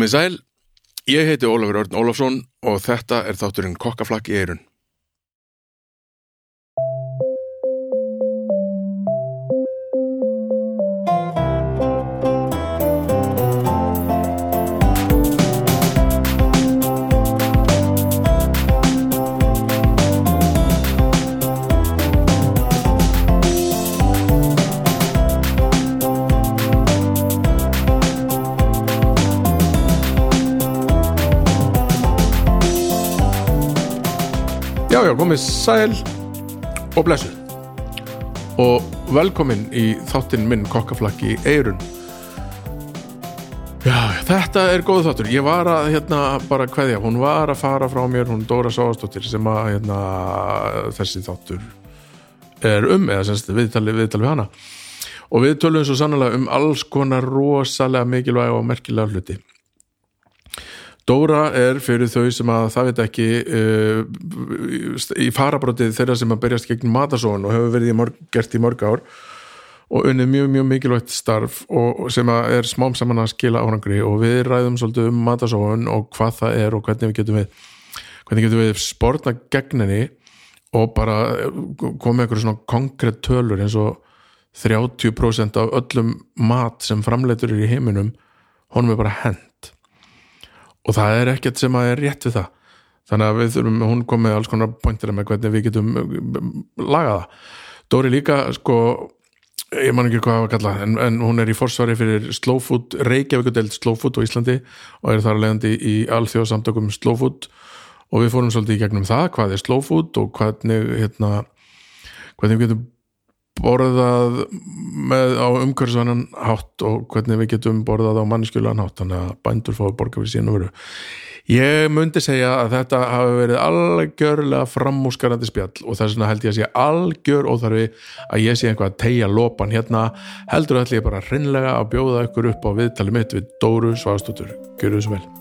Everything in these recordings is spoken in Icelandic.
Komið sæl, ég heiti Ólafur Örn Ólafsson og þetta er þátturinn Kokkaflakk í eirun. Komið sæl og blessuð og velkomin í þáttinn minn Kokkaflakk í eirun. Já, þetta er góð þáttur. Ég var að, hérna, bara kveðja, hún var að fara frá mér, hún Dóra Sáastóttir sem að, hérna, þessi þáttur er um, eða semst viðtali, viðtali við hana. Og við tölum svo sannlega um alls konar rosalega mikilvæg og merkilega hluti. Dóra er fyrir þau sem að það veit ekki uh, í farabrótið þeirra sem að berjast gegn matasóun og hefur verið í mörg, gert í mörg ár og unnið mjög, mjög mikilvægt starf og sem að er smám saman að skila árangri og við ræðum svolítið um matasóun og hvað það er og hvernig við getum við hvernig getum við sportna gegn henni og bara komið eitthvað svona konkrétt tölur eins og 30% af öllum mat sem framleitur er í heiminum honum er bara hend og það er ekkert sem að er rétt við það. Þannig að við þurfum, hún kom með alls konar pointir með hvernig við getum lagað það. Dóri líka sko ég man ekki hvað að kalla en, en hún er í forsvari fyrir slow food Reykjavíkudeld slow food á Íslandi og er þar að leiðandi í alþjóðsamtökum slow food og við fórum svolítið í gegnum það hvað er slow food og hvernig hérna, hvernig við getum borðað með, á umhverfisvannan hátt og hvernig við getum borðað á mannskjölan hátt þannig að bændur að borga fyrir síðan og veru ég myndi segja að þetta hafi verið algjörlega framúskarandi spjall og þess vegna held ég að sé algjör óþarfi að ég sé einhvað að tegja lopan hérna. Heldur ætla ég bara hreinlega að bjóða ykkur upp á viðtali mitt við Dóru Svastútur Gjörðu þessu vel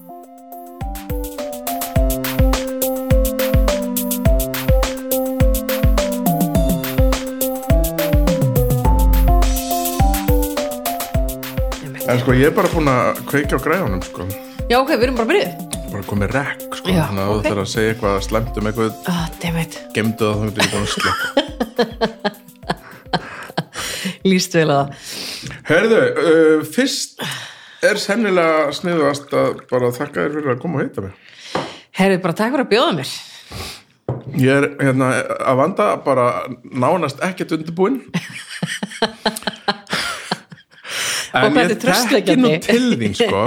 En sko ég er bara búin að kveikja á græðunum sko. Já, ok, við erum bara byrjuð. Bara komið rekk sko. Já, þannig að þú ok. þarf að segja eitthvað slemt um eitthvað ah, Dammit, gemdu það þá þú ekki búin að slökka líst vel að það. Herðu, uh, fyrst er sennilega sniðast að bara þakka þér fyrir að koma og heita mig. Herrið, bara takk fyrir að bjóða mér. Ég er hérna að vanda bara nánast ekkert undirbúinn En hvað þetta þín sko.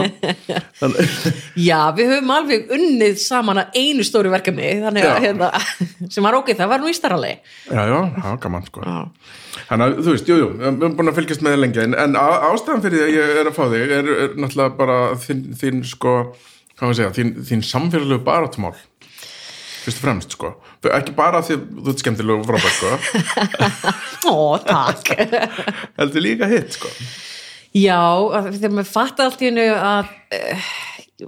Já, við höfum alveg unnið saman að einu stóri verkefni þannig að hérna, sem var ok, það var nú í starralegi Já, já, það var gaman sko. Þannig að þú veist, jú, jú, við erum búin að fylgjast með þér lengi en, en ástæðan fyrir því að ég er að fá þig er, er náttúrulega bara þín, þín sko, hvað maður segja, þín, þín samfélagilegu barátumál fyrst og fremst sko. Ekki bara því þú ert skemmtileg og frábært sko. Ó, takk. Heldur líka hitt sko Já, þegar maður fattar allt í hennu að uh,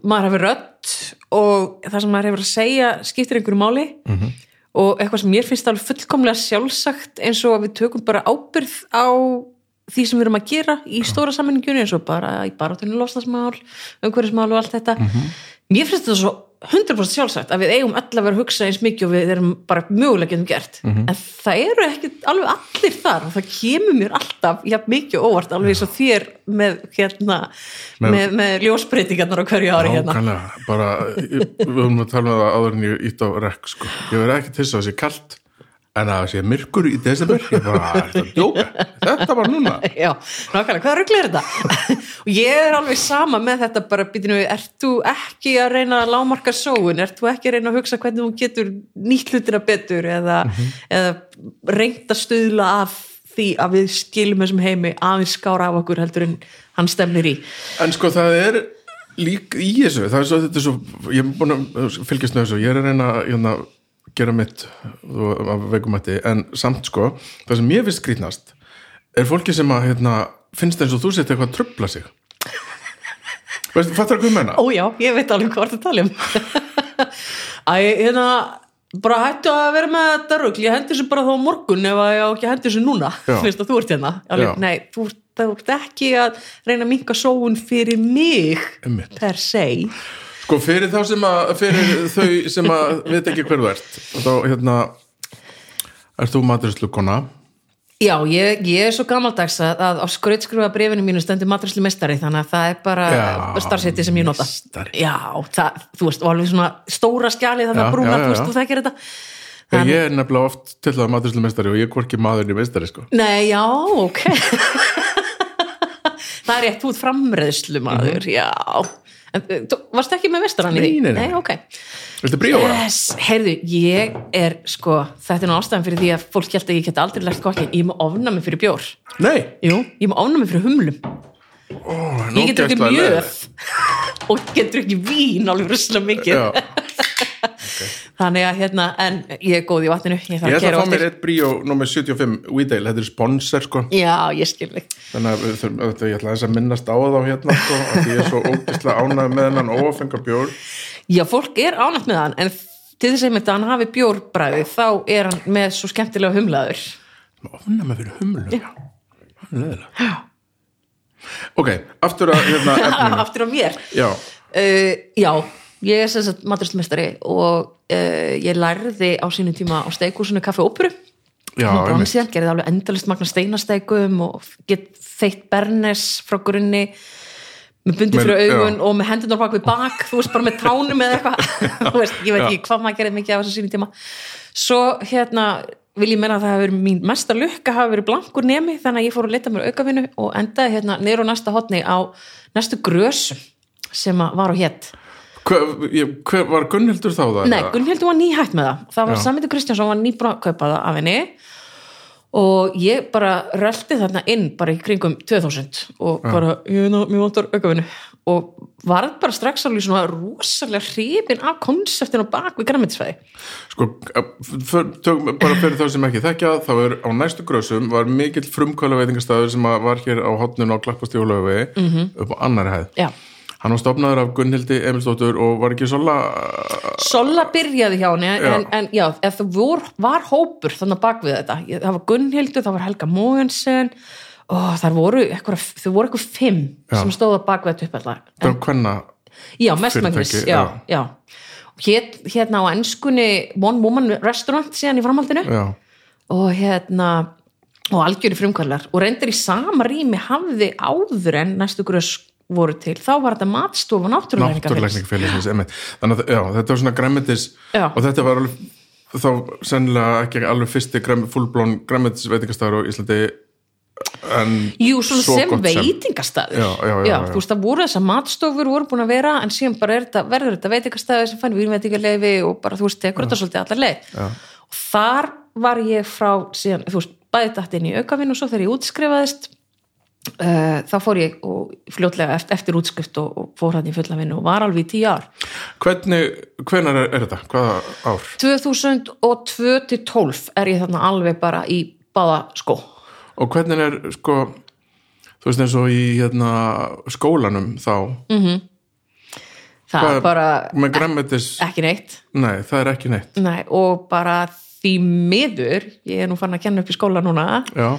maður hefur rödd og það sem maður hefur að segja skiptir einhverju máli -hmm. og eitthvað sem mér finnst alveg fullkomlega sjálfsagt eins og að við tökum bara ábyrð á því sem við erum að gera í stóra sammenningunni eins og bara í barátunni lostasmál, umhverfismál og allt þetta mér finnst þetta svo 100% sjálfsagt að við eigum öll að vera að hugsa eins mikið og við erum bara mögulega getum gert. En það eru ekki alveg allir þar og það kemur mér alltaf jafn mikið óvart alveg eins og þér með hérna Með- með, með ljósbreytingarnar á hverju ári hérna. Nákvæmlega, bara, við höfum að tala með það áður en ég ítt á rekk sko. Ég verði ekki til þess að það sé kalt en að það sé myrkur í desember ég bara, er þetta djóka? Þetta var núna. Já, nákvæmlega, hvað ruggli er þetta? og ég er alveg sama með þetta bara býtinu, ert þú ekki að reyna að lámarka sóun, ert þú ekki að reyna að hugsa hvernig þú getur nýtt hlutina betur eða, eða reynt að stuðla af því að við skilum þessum heimi aðeins skára af okkur heldur en hann stemnir í? En sko það er lík í þessu, það er svo, þetta er svo, ég er búin að fylgjast með þessu, ég er að reyna að hérna, gera mitt af veikumætti, en samt sko, það sem ég finnst skrýtnast er fólki sem að hérna, finnst eins og þú sett eitthvað að trubla sig. Veistu, fattar hvað ég menna? Ó já, ég veit alveg hvort að tala um. Æ, hérna bara hættu að vera með þetta rugl. Ég hendi þessu bara þá morgun ef að ég á ekki hendi þessu núna finnst að þú ert hérna. Alveg, nei, þú ert þú ert ekki að reyna að minka sóun fyrir mig Einmitt. per se Sko fyrir þá sem að fyrir þau sem að veit ekki hver þú ert þá hérna ert þú maturislu kona Já, ég, ég er svo gamaldags að, að á skrautskrufa brefinu mínu stendur maturislu mestari þannig að það er bara Já, starfseti sem ég nota. meistari. Já, það, þú veist, og alveg svona stóra skjalið þannig Já, að brúna, já, já, þú veist, já. þú þekkir þetta. Þegar ég er nefnilega oft til það maturislu meistari og ég er hvorki maðurinn í meistari sko. Nei, já, ok. Það er rétt, þú ert framreiðslu maður, já en, uh, þú Varst ekki með mestarann í því? Mhm. Nei, nei, nei. ok Viltu bríóa? Yes, heyrðu, ég er sko, þetta er nú ástæðan fyrir því að fólk held að ég get aldrei lært kokki, ég er með ofnami fyrir bjór Nei, Jú, ég er með ofnami fyrir humlum Ó, Ég get drukkið ógeðslega mjöð leiðilegt. og get drukkið vín alveg rúslega mikið. Já, Þannig að hérna, en ég er góð í vatninu. Ég Ég þarf að ætla kera að fá mér eitt bríó nummer 75 Weedale, þetta er sponsor sko. Já, ég skil þig. Þannig að við þurfum, auðvitað, ég ætla að minnast á þá hérna sko, að ég er svo ógeðslega ánægð með hennan óafengar bjór. Já, fólk er ánægt með hann en til þess að hann hafi bjórbræði þá er hann með svo skemmtilega humlaður. Ofna með fyrir leðilega ok, aftur að hérna Aftur á mér. Já, uh, Já, ég er sem sagt maturistmestari og uh, ég lærði á sínum tíma á steikúsinu kaffi óperu. Síðan gerði alveg endalist magna steinasteikum og get þeitt bernes frá grunni með bundi fyrir augun já. og með hendunar bak við bak þú veist bara með tánum eða eitthvað. Ég veit Já. ekki hvað maður gerði mikið af þessu sínum tíma. Svo hérna vil ég menna að það hafi verið mín mesta lukka hafi verið blankur nemi þannig að ég fór að leta mér aukavinu og endaði hérna niður á næsta hotni á næstu grösum sem var á hétt hver, ég, hver var Gunnhildur þá það? Nei, Gunnhildur var nýhætt með það það var Já. Samindur Kristjánsson var nýbúin að kaupa það af henni og ég bara röldi þarna inn bara í kringum 2000 og bara, ég veit að mér vantar aukavinu og varð bara strax alveg svona rosalega hrifin af konseptinu bak við græmitisfæði sko, för, tök, bara fyrir þá sem ekki þekkja þá er á næstu grösum var mikill frumkvæla veitingastæður sem var hér á hotnun á Klappastífulöfi mm -hmm. upp á annari hæð. Já, hann var stofnaður af Gunnhildi Emilsdóttur og var ekki sola Sola byrjaði hjá henni en, en já, það vor, var hópur þannig bak við þetta, það var Gunnhildur það var Helga Mógensen og það voru eitthvað, þau voru eitthvað fimm Já. sem stóða bak við þetta upp allar það var hvenna Já, mestmægnis. Hét, hérna á ennskunni One Woman Restaurant síðan í framhaldinu. Já, og hérna og algjöri frumkvælar og reyndar í sama rými hafði áður en næstu grös voru til, þá var þetta matstofa einmitt. þannig að já, þetta var svona græmitis og þetta var alveg þá sennilega ekki alveg fyrsti fullblón græmitis veitingastæður á Íslandi Jú, svona svo sem veitingastæður Já, já, já, þú veist, það voru þessar matstofur voru búin að vera, en síðan bara þetta, verður þetta veitingastæður sem fann vínveitingaleifi og bara, þú veist, tekur þetta svolítið allar leið. Og þar var ég frá síðan, þú veist, bæði dætt inn í aukavinn og svo þegar ég útskrifaðist uh, þá fór ég fljótlega eftir, eftir útskrift og, og fór hann í fulla vinnu og var alveg í tíu ár. Hvernig, hvenar er, er þetta? hvaða ár? 2002 til 12 er ég þarna alveg bara í báða skó og hvernig er sko þú veist eins og í hérna, skólanum þá Mm. það Hvað- er bara með græmitis, ekki neitt nei það er ekki neitt Nei, og bara því miður ég er nú fann að kenna upp í skóla núna já,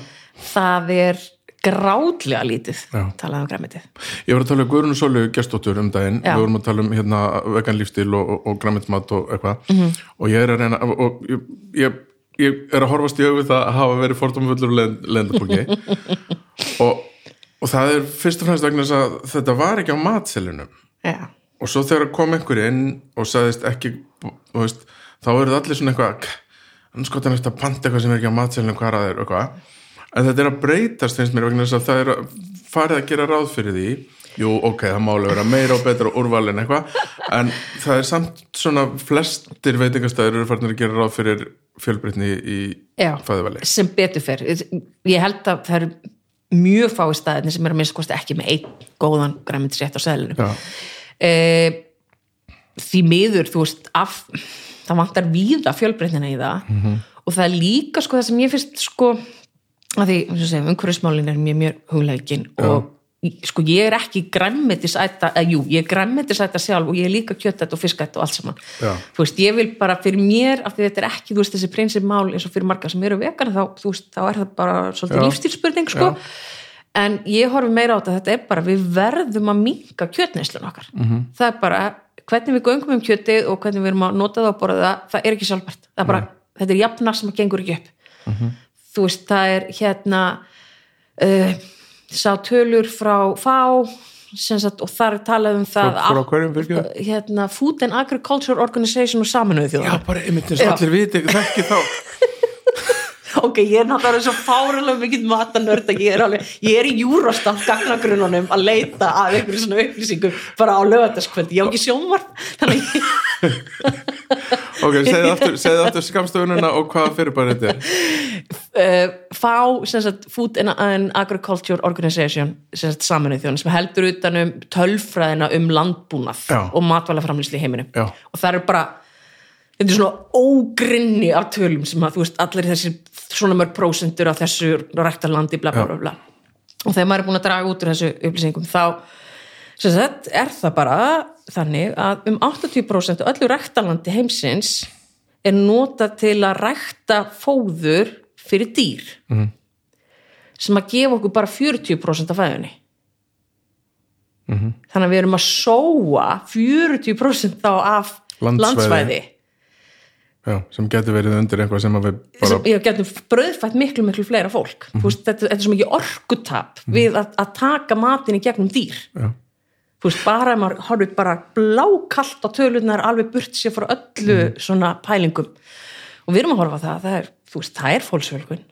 það er grátlega lítið Já. talað um græmitið ég var að tala um Guðrún Sólu gestóttur um daginn, Já. við vorum að tala um hérna vegan lífstíl og, og, og græmitmat og eitthvað Mhm. og ég er að reyna og ég, ég, ég er að horfast í auðvitað að hafa verið fordómafullur og lendabóki. Og, og það er fyrst og fremst vegna þess að þetta var ekki á matselunum Já, og svo þegar kom einhver inn og sagðist ekki veist, þá eru það allir svona eitthvað annars gott að næst að panta eitthvað sem er ekki á matselunum hvað það? Er og eitthvað. En þetta er að breytast finnst mér vegna þess að það er að farið að gera ráð fyrir því. Jú ok, það má alveg vera meira og betra og úrval en eitthvað. En það er samt svona flestir veitingastæður eru farin að gera ráð fyrir fjölbreytni í Já. fæðuvali sem betur fer. Ég held að það eru mjög fái staðinni sem eru að minnst ekki með einn góðan græmitisrétt á seðlunum Já, e, því miður þú veist af, það vantar víða fjölbreytnina í það. Mhm. og það er líka sko það sem ég finnst sko að því, umhverfismálin er mjög mjög hugleikin og sko ég er ekki græmmetisæta, eða jú, ég er græmmetisæta sjálf og ég er líka kjötætt og fiskætt og allt saman. Já. þú veist, ég vil bara fyrir mér af því þetta er ekki, þú veist, þessi prinsipmál eins og fyrir marga sem eru vegan, þá, þú veist, þá er það bara svolítið Já. lífstílspurning, sko. En ég horfi meira á þetta þetta er bara, við verðum að minka kjötneyslun okkar. -hmm. það er bara, hvernig við göngum um kjötið og hvernig við erum að nota það og borða það það er ekki sjálfbært, það er bara, þetta þú veist, það er sá tölur frá FÁ sagt, og þar er talað um það hérna, Food and Agriculture Organization og saminuðu Já, þjóðan bara einmitt eins og Já. allir viti, þekki þá. Ok, ég er náttúrulega svo fáralega mikill matanörd að ég er alveg, ég er í júrastátt gagnagrununum að leita að einhverju svona upplýsingum bara á lögataskvöld ég á ekki sjónvarp þannig að ég Ok, segðu aftur, aftur skamstöfununa og hvað fyrir bara þetta er uh, fá sem sagt, Food and, Agriculture Organization sem sagt, saminuð þjóðan sem heldur utan um tölfræðina um landbúnað Já. og matvælaframlýsli í heiminum Já. og það er bara þetta er svona ógrinni af tölum sem að þú veist allir þessi svona mörg prósentur af þessu ræktarlandi bla bla bla bla og þegar maður er búin að draga út úr þessu upplýsingum þá sagt, er það bara þannig að um 80% af öllu ræktarlandi heimsins er nota til að rækta fóður fyrir dýr mm. sem að gefa okkur bara 40% af fæðunni mm. þannig að við erum að sóa 40% þá af Landsvæði. landsvæði Já, sem getur verið undir eitthvað sem að við bara sem ég getum bröðfætt miklu miklu fleira fólk mm veist, þetta, þetta er svo mikið orkutap við að, að taka matin í gegnum dýr Já. Þú veist, bara ef maður horfið bara blákalt á tölunar alveg burt sér frá öllu svona pælingum. Og við erum að horfa á það, það er, þú veist, það er fólksfjölgun.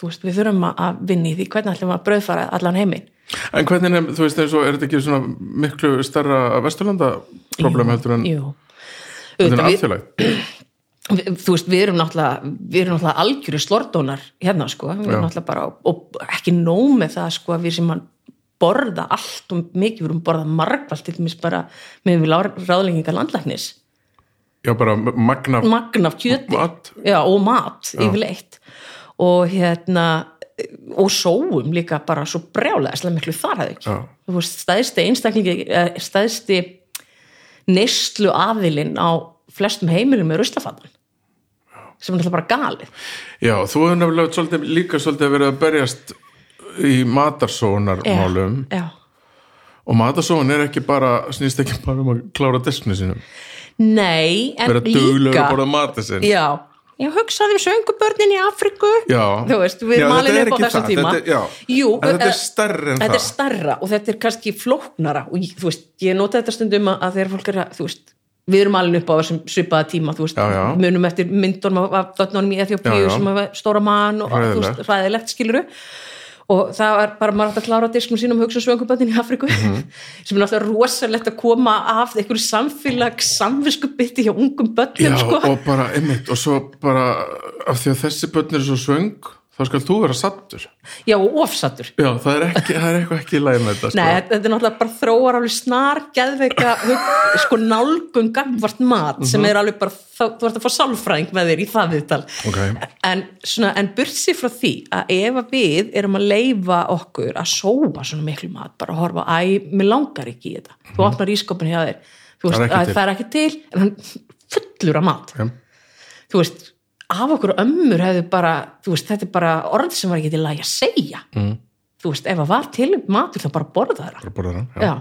Þú veist, við þurfum að- vinna í því. Hvernig ætlum við að bröðfara allan heiminn? En hvernig er, þú veist, eins og er þetta ekki svona miklu starra vesturlanda problem heldur en er við, þú veist, við erum náttúrulega við erum náttúrulega algjöru slordónar hérna sko, við erum Já. náttúrulega bara og ekki nóg með það sko við sem að borða allt og mikið við erum að borða margvalt til dæmis bara með við ráðlengingar landlæknis. Já, bara magna magn af kjöti. Mat. Já, og mat yfirleitt. Og hérna og sóum líka bara svo brjálega slega miklu þar hefði ekki Já. stæðsti einstaklingi eh, stæðsti neyslu aðilinn á flestum heimilum er ruslafatan sem er náttúrulega bara galið. Já, þú hefur nefnilega svolítið, líka svolítið verið að berjast í matarsónarmálum já. og matarsóun er ekki bara snýst ekki bara um að klára disknu sinum Nei, en vera duglegur líka að borða matið sinn Já, ég hugsaði um söngubörnin í Afriku Já. þú veist, við Já, þetta er upp á þessum tíma þetta er- já. Jú, En þetta er eh, stærra en þetta það. er stærra og þetta er kannski flóknara og ég, þú veist, ég nota þetta stundum að, þegar fólk er að, þú veist við erum alveg upp á þessum svipaða tíma þú veist, Já, já. munum eftir myndunum af- þönnunum í Já, já. sem hafa stóra mann og þú Hræðilegt. veist, hræðilegt skiluru og það er bara maður átt að klára diskum sínum og hugsa um í Afriku Mhm. sem er náttúrulega rosalegt að koma af einhverju samfélag samviskubytti hjá ungum börnum Já, sko. og bara einmitt og svo bara af því að þessi börn er svo svöng þá skal þú vera sattur já, og ofsattur Já, það er, ekki, það er eitthvað ekki lagi með þetta sko. Nei, þetta er náttúrulega bara þróar alveg snar geðveika sko nálgun gangvart mat Mhm. sem er alveg bara, þú ert að fá sálfræðing með þér í það viðtal Ok. en, svona, en bursi frá því að ef að við erum að leifa okkur að sóa svona miklu mat bara að horfa, æ, mér langar ekki í þetta þú opnar ískopin hjá þér Mhm. Það er veist, að það er ekki til en hann fullur af mat Já. þú veist, af okkur ömmur hefðu bara, veist, þetta er bara orð sem var ekki til að segja mm. þú veist, ef það var til matur þá bara borða. Já.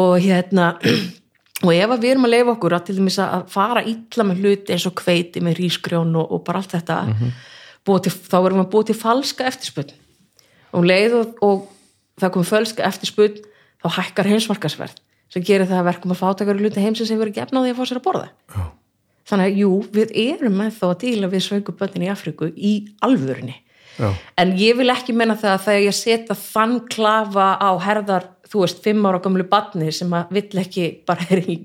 og hérna og ef við erum að leifa okkur að til dæmis að fara illa með hluti eins og kveiti með rísgrjón og, og bara allt þetta mm til, þá erum við að búa til falska eftirspunn og um leið og, og það komið falska eftirspunn þá hækkar heimsmarkasverð sem gerir það að verkum að fátakar hluti heimsins efna á því að fá sér að borða Já. Þannig að jú, við erum með þá að díla við sveikuböndin í Afríku í alvörunni. Já. en ég vil ekki menna það að þegar ég setja þann klafa á herðar þú veist, fimm ára gamlu badni sem að vill ekki bara er, í,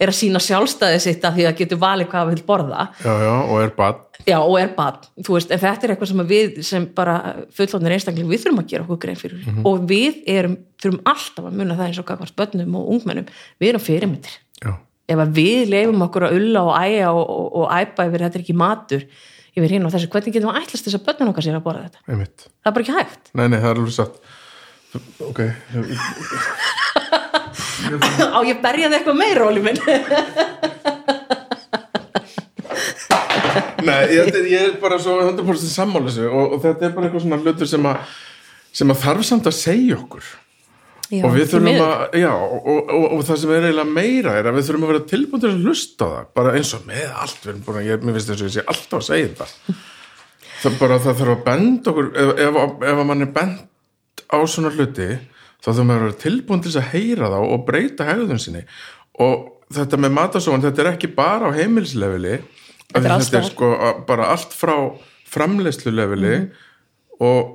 er að sína sjálfstæði sitt að því að getur valið hvað það vil borða. Já, já, og er bad já, og er bad, þú veist, en þetta er eitthvað sem við sem bara fullónir einstakling við þurfum að gera okkur grein fyrir. Og við erum, þurfum alltaf að muna það eins og gagvart börnum og ungmennum, við erum fyrirmyndir. Já, ef að við leifum okkur að ulla og æja og, og, og æpa yfir þetta er ekki matur yfir hinn og þessu, hvernig getum við ætlast þess að börnun okkar sér að borða þetta? einmitt Það er bara ekki hægt. Nei, nei, það er alveg satt Ok, Á ég berjaði eitthvað meira, Óli minn? Nei, ég, ég er bara svo 100% sammála þessu og, og þetta er bara eitthvað svona hlutur sem að sem að þarf samt að segja okkur Já, og við þurfum að, já, og, og, og, það sem er eiginlega meira er að við þurfum að vera tilbúin til að hlusta það, bara eins og með allt, við erum búin að, ég, mér finnst þess að ég sé alltaf að segja þetta. Það bara, það þarf að benda okkur ef, ef, ef að mann er bend á svona hluti, þá þurfum við að vera tilbúin til þess að heyra þá og breyta hegðun sinni. Og þetta með matasóan, þetta er ekki bara á heimilsleveli Þetta er þetta er sko bara allt frá framleiðsluleveli Mhm. og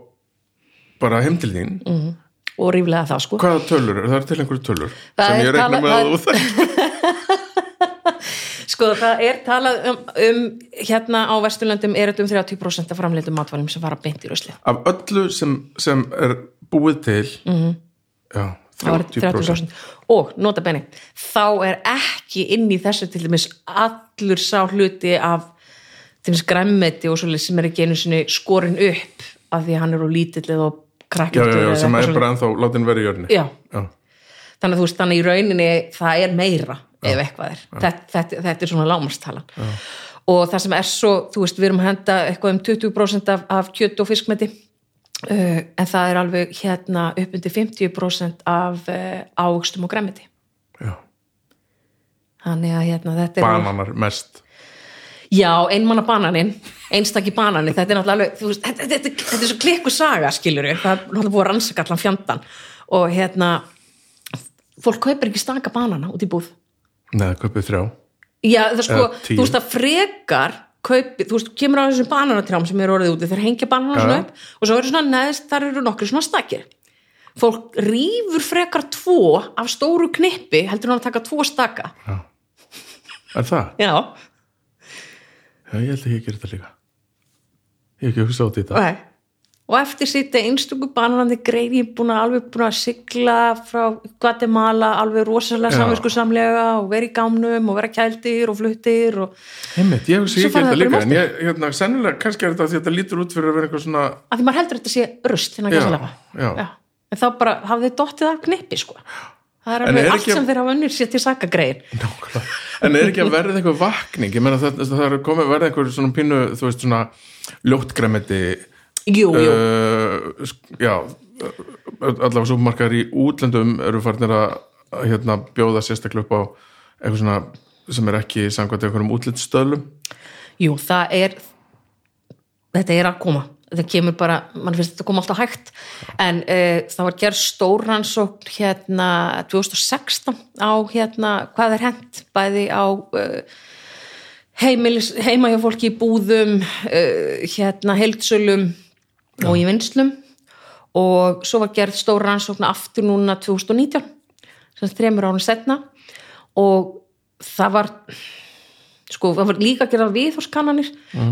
bara heim til þín og ríflega það sko. Hvaða tölur? Það er til einhverju tölur Það sem ég talað- með að þú þekkir. sko það er talað um, um hérna á Vesturlöndum er þetta um 30% af framleitum matvælum sem fara beint í rusli Af öllu sem, sem er búið til? Já, það var 30%, 30% og nota benni, þá er ekki inn í þessu til dæmis allur sá hluti af til dæmis græmmeti og svolítið sem er ekki einu sinni skorin upp af því að hann er úr lítill eða Já, krakkildur já, já, eða sem er bara ennþá látin verið í jörni já, já. þannig að þú veist þannig í rauninni það er meira ef eitthvað er. Þetta, þetta, þetta er svona lámastalan og það sem er svo, þú veist, við erum að henda eitthvað um 20% af, af kjöt og fiskmeti uh, en það er alveg hérna upp undir 50% af uh, ágstum og græmiti já. þannig að hérna þetta er Bananar mest já, einmanna bananinn einstakki bananinn, þetta er náttúrulega þú veist, þetta, þetta, þetta, þetta er svo klikku saga skilur það er náttúrulega búið að rannsaka allan fjandan og hérna fólk kaupir ekki staka banana út í búð. Nei, köpið þrjá. Já, það sko, Eða þú veist að frekar kaupi, þú veist, kemur á þessum bananatrjám sem eru orðið úti, þeir hengja banana svona Ja. upp og svo eru svona neðst, þar eru nokkri svona stakir. Fólk rýfur frekar tvo af stóru knippi heldur hann að taka tvo staka. Er það? Já, Já, ég held að ég gerir þetta líka Ég hef ekki hugsað í þetta okay. og eftir sýtti einstöku bananandi greið ég búin að alveg búin að sigla frá Guatemala alveg rosalega Já. samvisku samlega og vera í gámnum og vera kældir og fluttir og Einmitt, ég hugsa ég gerir þetta líka en ég, hérna, sennilega, kannski er þetta því að þetta lítur út fyrir að vera eitthvað svona að því maður heldur að þetta sé rust hérna Já, gæsalefa. já. en þá bara hafði þið dottið af knippi sko. Það er alveg er allt sem þeir hafa unnir sér til sakagrein. En er ekki að verða einhver vakning? Ég meina það, það er komið að verða einhver svona pínu, þú veist, svona ljóttgræmiti jú, jú, uh, já allavega súpumarkaðar í útlöndum eru farnir að hérna, bjóða sérstaklega upp á eitthvað svona sem er ekki samkvæmt einhverjum útlitstöðlum jú, það er þetta er að koma þetta kemur bara, mann finnst þetta koma alltaf hægt. En uh, það var gerð stóransókn hérna 2016 á hérna hvað er hent bæði á uh, heimilis, heima hjá fólki í búðum uh, hérna heildsölum og í vinslum og svo var gerð stóra rannsókn aftur núna 2019 sem þremur árun setna og það var sko, það var líka að gera viðhorskannanir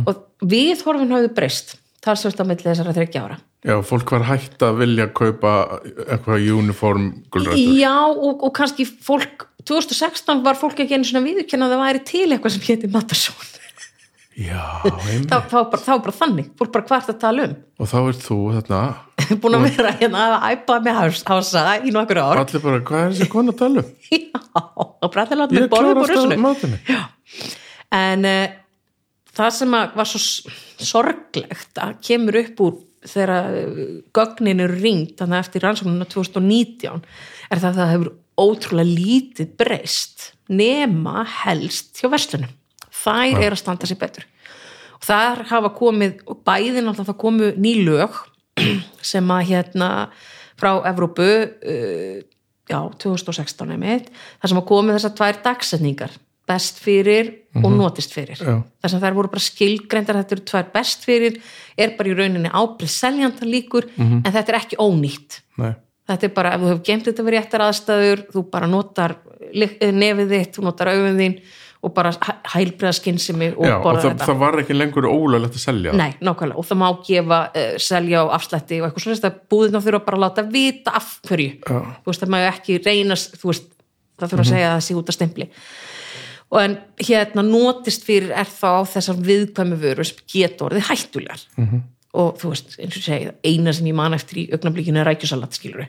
og viðhorfin hafði breyst talsvert á milli þessara þryggja ára. Já, fólk var hægt að vilja kaupa eitthvað uniform gulrætur. Já, og, og kannski fólk 2016 var fólk ekki einu svona viðurkenna að það væri til eitthvað sem héti Matarsson Já, einmitt þá, þá, þá var bara þannig, fólk bara hvert að tala um. Og þá er þú þarna. Búin að vera hérna að æpa með hás- hása í nokkur ár. Allir bara, hvað er þessi kona að tala um? Já, og bræðilega láta mig Ég borða upp á klára alltaf rusinu matinu. En uh, það sem var svo sorglegt að kemur upp úr þegar uh, gögnin eru ringt þannig eftir rannsóknuna 2019 er það að það hefur ótrúlega lítið breyst nema helst hjá verslunum. Þær er að standa sér betur. Og þar hafa komið og bæðin alltaf það komu ný lög sem að hérna frá Evrópu uh, já, 2016 einmitt, þar sem að komið þessar tvær dagsetningar best fyrir og notist fyrir. Já. þar sem þær voru bara skilgreindar þetta eru tvær best fyrir, er bara í rauninni ábrið seljanda líkur en þetta er ekki ónýtt. Nei, þetta er bara, ef þú hefur gemt þetta við réttar aðstæður þú bara notar eh, nefið þitt, þú notar augun þín og bara hælbriða skinnsimi og já, og borða það, þetta. það var ekki lengur ólöglegt að selja. Nei, nákvæmlega, og það má gefa uh, selja á afslætti og eitthvað svona þess að búðina þurfa bara að láta vita af hverju. Já. þú veist, það má ekki reynast þú veist, það þurfa að segja að það sé út að stempli og en hérna notist fyrir er þá á þessar viðkvæmi vöru sem geta orðið hættulegar -hmm. og þú veist, eins og ég segi eina sem ég man eftir í augnablikinu er rækjusalat skilur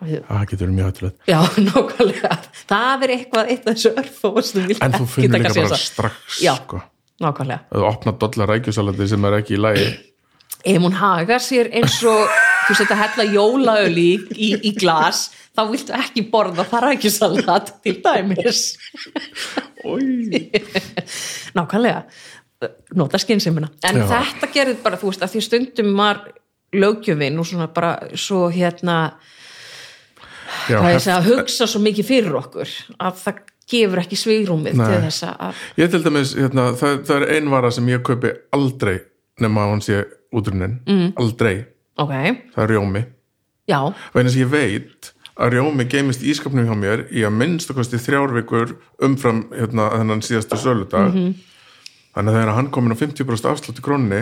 það getur verið mjög hættulegt Já, nákvæmlega, það er eitthvað eitt af þessu vilt en þú finnur líka bara strax Já. sko. Nákvæmlega þú opna dollar rækjusalati sem er ekki í lagi ef hún hagar sér eins og þú setja hella jólaöl í, í, í glas þá viltu ekki borða þarrækjusalat til dæmis. Nákvæmlega. Nota skynnsemina en Já. þetta gerði bara, þú veist, að því stundum var löggjöfin og svona bara svo hérna Já, hvað ég hef, að hugsa svo mikið fyrir okkur að það gefur ekki svigrúmið til þess að ég til dæmis, hérna, það, það er ein vara sem ég kaupi aldrei nema að hún sé útrunnin, mm. aldrei ok, það er rjómi. Já, vegna að ég veit að rjómi geimist í ískapnum hjá mér í að minnst kosti þrjár vikur umfram hérna, þennan síðasta söludag. Mhm. þannig að þegar hann komin á 50% afslátt í krónni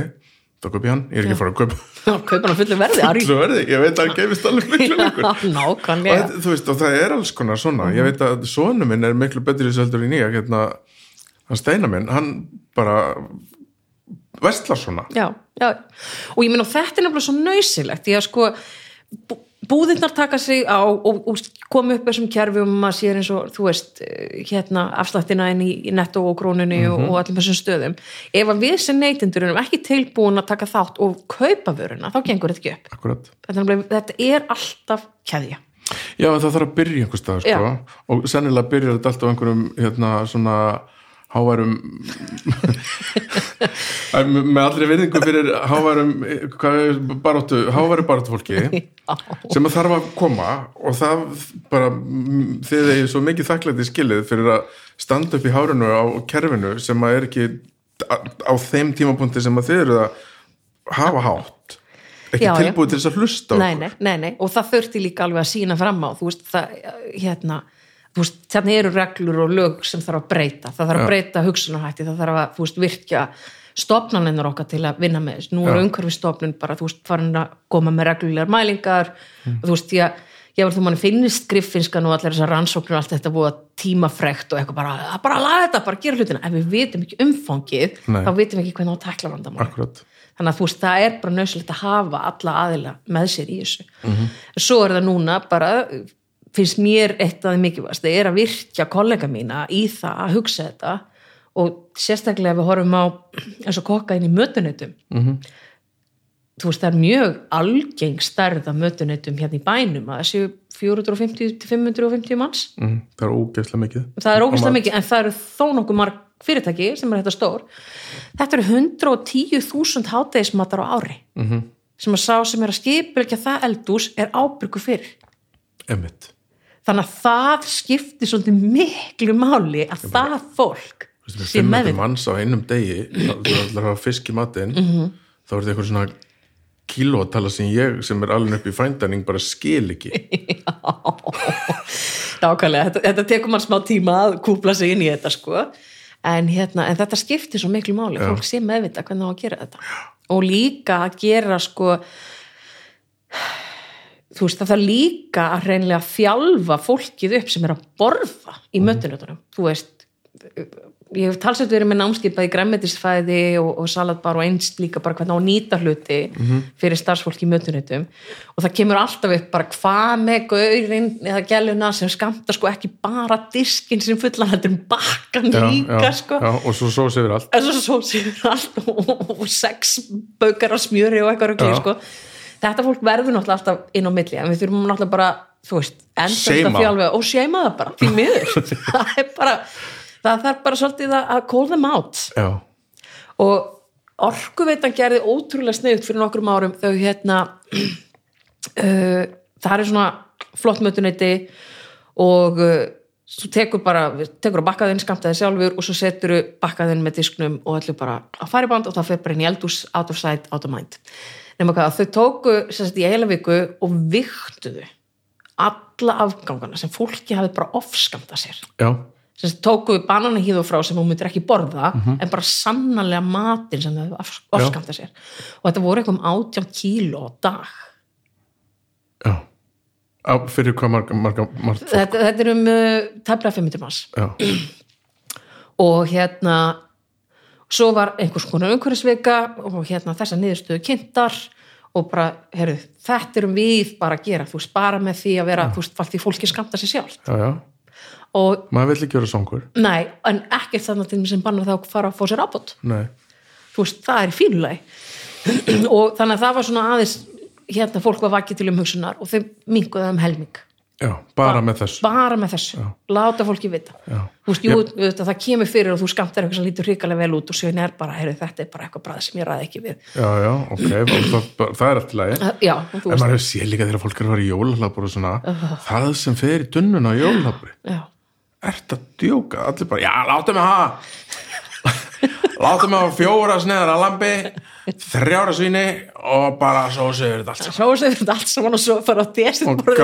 þá kaupi hann, ég er ekki að fara að kaupa kaupa hann á fullu verði. Svo verði, ég veit að hann geimist alveg miklu Já, og, þú veist, og það er alls konar svona. Ég veit að sonu minn er miklu betri í heldur en ég hérna, hann steina minn, hann bara vestlar svona. Já, já, og ég meina þetta er nefnilega svo nöysilegt því að sko bú- búðirnar taka sig á og, og komi upp þessum kerfum maður sér eins og þú veist eh, hérna afslættina inn í, í netto og krónunni og, og öllum þessum stöðum. Ef að við sem neytendur erum ekki tilbúin að taka þátt og kaupa vöruna þá gengur þetta ekki upp. Akkurat. þetta er, er alltaf keðja. Já, en það þarf að byrja einhver stað sko. Og sennilega byrjar þetta alltaf á einhverjum hérna svona háværum Æ, með allri virðingu fyrir er baróttu, háværu baróttu fólki sem að þarf að koma og það bara þið er svo mikið þakklæti skilið fyrir að standa upp í hárunu á kerfinu sem að er ekki á, þeim tímapunkti sem að þið eru að hafa hátt. Ekki tilbúið til þess að hlusta nei, nei, nei, nei, og það þurfti líka alveg að sína fram á, þú veist, það, hérna, veist, þannig eru reglur og lög sem þarf að breyta, það þarf að breyta hugsunarhætti, það þarf að, veist, virkja stofnanennar okkar til að vinna með nú er Já. umhverfi stofnun bara, þú veist, farin að koma með reglulegar mælingar, Mm. og þú veist, ég ég var þú manni finnist griffinskan og allir þessar rannsóknir og allt þetta búið tímafrekt og eitthvað bara, "Það er bara laga þetta, bara gera hlutina, ef við vitum ekki umfangið, Nei. þá vitum við ekki hvernig á að tekla vandamál Akkurat. þannig að þú veist, það er bara nöðsilegt að hafa alla aðila með sér í þessu svo er það núna bara finnst mér eitt af því mikilvægast er að virkja kollega mína í það að hugsa þetta og sérstaklega ef við horfum á eins og kokka inn í mötunutum Mhm. þú veist, það er mjög algeng stærð af mötunutum hérna í bænum að það séu 450 til 550 manns Mm, það er ógeðslega mikið það er mat. mikið en það eru þó nokkuð marg fyrirtæki sem er þetta stór þetta eru 110.000 hátegismatar á ári Mhm. -hmm. sem að sá sem er að skipilgja það eldús er ábyrgu fyrir Einmitt. Þannig að það skiptir svolítið miklu máli að það fólk sé með 500 meðvitað manns á einum degi þú ætlar að hafa fisk í matinn Mhm. þá er þetta eitthvað svona kílótala sem ég sem er alveg upp í frændaning bara skil ekki. Nákvæmlega, þetta, þetta tekur mann smá tíma að kúpla sig inn í þetta sko. En, hérna, en þetta skiptir svo miklu máli. Já. fólk sé meðvita hvernig á að gera þetta. Og líka að gera sko þú veist það þarf líka að hreinlega þjálfa fólkið upp sem er að borða í Mhm. mötunutunum þú veist ég hef talsett verið með námskipað í græmmetisfæði og, og salatbar og einst líka bara hvernig á að nýta hluti Mhm. fyrir starfsfólk í mötunutum og það kemur alltaf upp bara hvað með gaurinn eða gæluna sem skamta sko ekki bara diskin sem fullan þetta er bakkan líka já, sko já, og svo sós yfir allt svo svo séu allt og, og sex baukar á smjöri og eitthvað Já. sko. Þetta fólk verður náttúrulega alltaf inn á milli en við þurfum náttúrulega bara þú veist, endast að þjálfa og seima það bara, því miður. Það er bara, það þarf bara svolítið að að call them out. Já, og orkuveitan gerði ótrúlega sniðut fyrir nokkrum árum. Þau hérna uh, það er svona flott mötuneyti og uh, þú tekur bara, tekur á bakkaðinn skamtaði sjálfur og svo setur bakkaðinn með disknum og allir bara á færiband og það fer bara inn í eldús out of sight, out of mind nema hvað, þau tóku sagt í heila viku og viktuðu alla afgangana sem fólki hafi bara ofskamtað sér. Sagt, tóku bananahýðu frá sem hún myndir ekki borða en bara sannanlega matinn sem þau ofskamta sér. Og þetta voru eitthvað um átján kíló á dag. Já. Á, fyrir hvað marga, marga, marga þetta, þetta er um uh, tæplega 500 manns. Já, og hérna svo var einhvers konar umhverfisvika og hérna þessa niðurstöðu kynntar og bara, heyrðu, þetta erum við bara að gera, þú veist, bara með því að vera, þú veist, því fólki skamta sér sjálf já, já. Og maður vill ekki vera songur nei, en ekkert þannig til sem bannar að fara að fá sér ábútt nei, þú veist, það er fínuleg og þannig að það var svona aðeins hérna fólk var vakið til umhugsunar og þau minguðu um helming já, bara með þessu. bara með þessu, láta fólki vita. Já. þú veist, jú, það kemur fyrir og þú skamtar eitthvað sem lítur hrikalega vel út og sjöin er bara, heyrðu, þetta er bara eitthvað bræð sem ég ræði ekki við. Já, já, ok, það, það, er eftir lagi. Já, þú en veist, maður hefur séð líka þegar fólk er að fara í jólalabur og svona, það sem fer í dunnuna á jólalabri, já, ert að djóka? Allir bara, já, láta mig hafa láta mig hafa fjóra sneðar að lambi þrjára svíni og bara séu þetta allt saman. séu þetta allt saman og svo fara á og bara-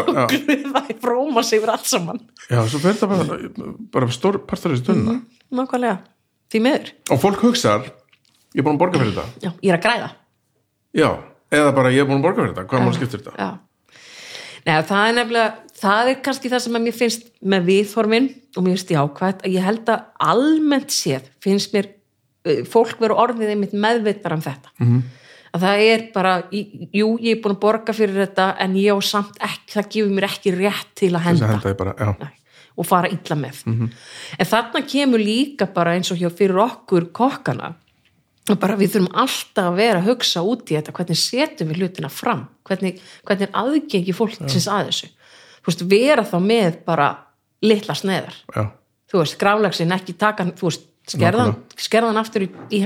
og já. glufa í bróma sig yfir allt saman já, svo fer þetta bara, bara stór partur þessi dunna nákvæmlega, því miður og fólk hugsar, ég er búin að borga fyrir þetta já, ég er að græða já, eða bara ég er búin að borga fyrir þetta hvað mál skiptir þetta? já. Nei, það er nefnilega, það er kannski það sem að mér finnst með viðformin og mér finnst jákvæmt að ég held að almennt séð finnst mér uh, fólk veru orðið einmitt meðvitað um þetta. Mhm. -hmm. að það er bara, jú, ég er búin að borga fyrir þetta en ég á samt ekki, það gefur mér ekki rétt til að henda. henda ég bara, og fara illa með. En þarna kemur líka bara eins og hjá fyrir okkur kokkana bara við þurfum alltaf að vera að hugsa út í þetta, hvernig setjum við hlutina fram? Hvernig, hvernig er aðgengi fólksins að þessu þú veist, vera þá með bara litla sneðar já, þú veist, grálegsin ekki taka þú veist, skerðan, skerðan aftur í, í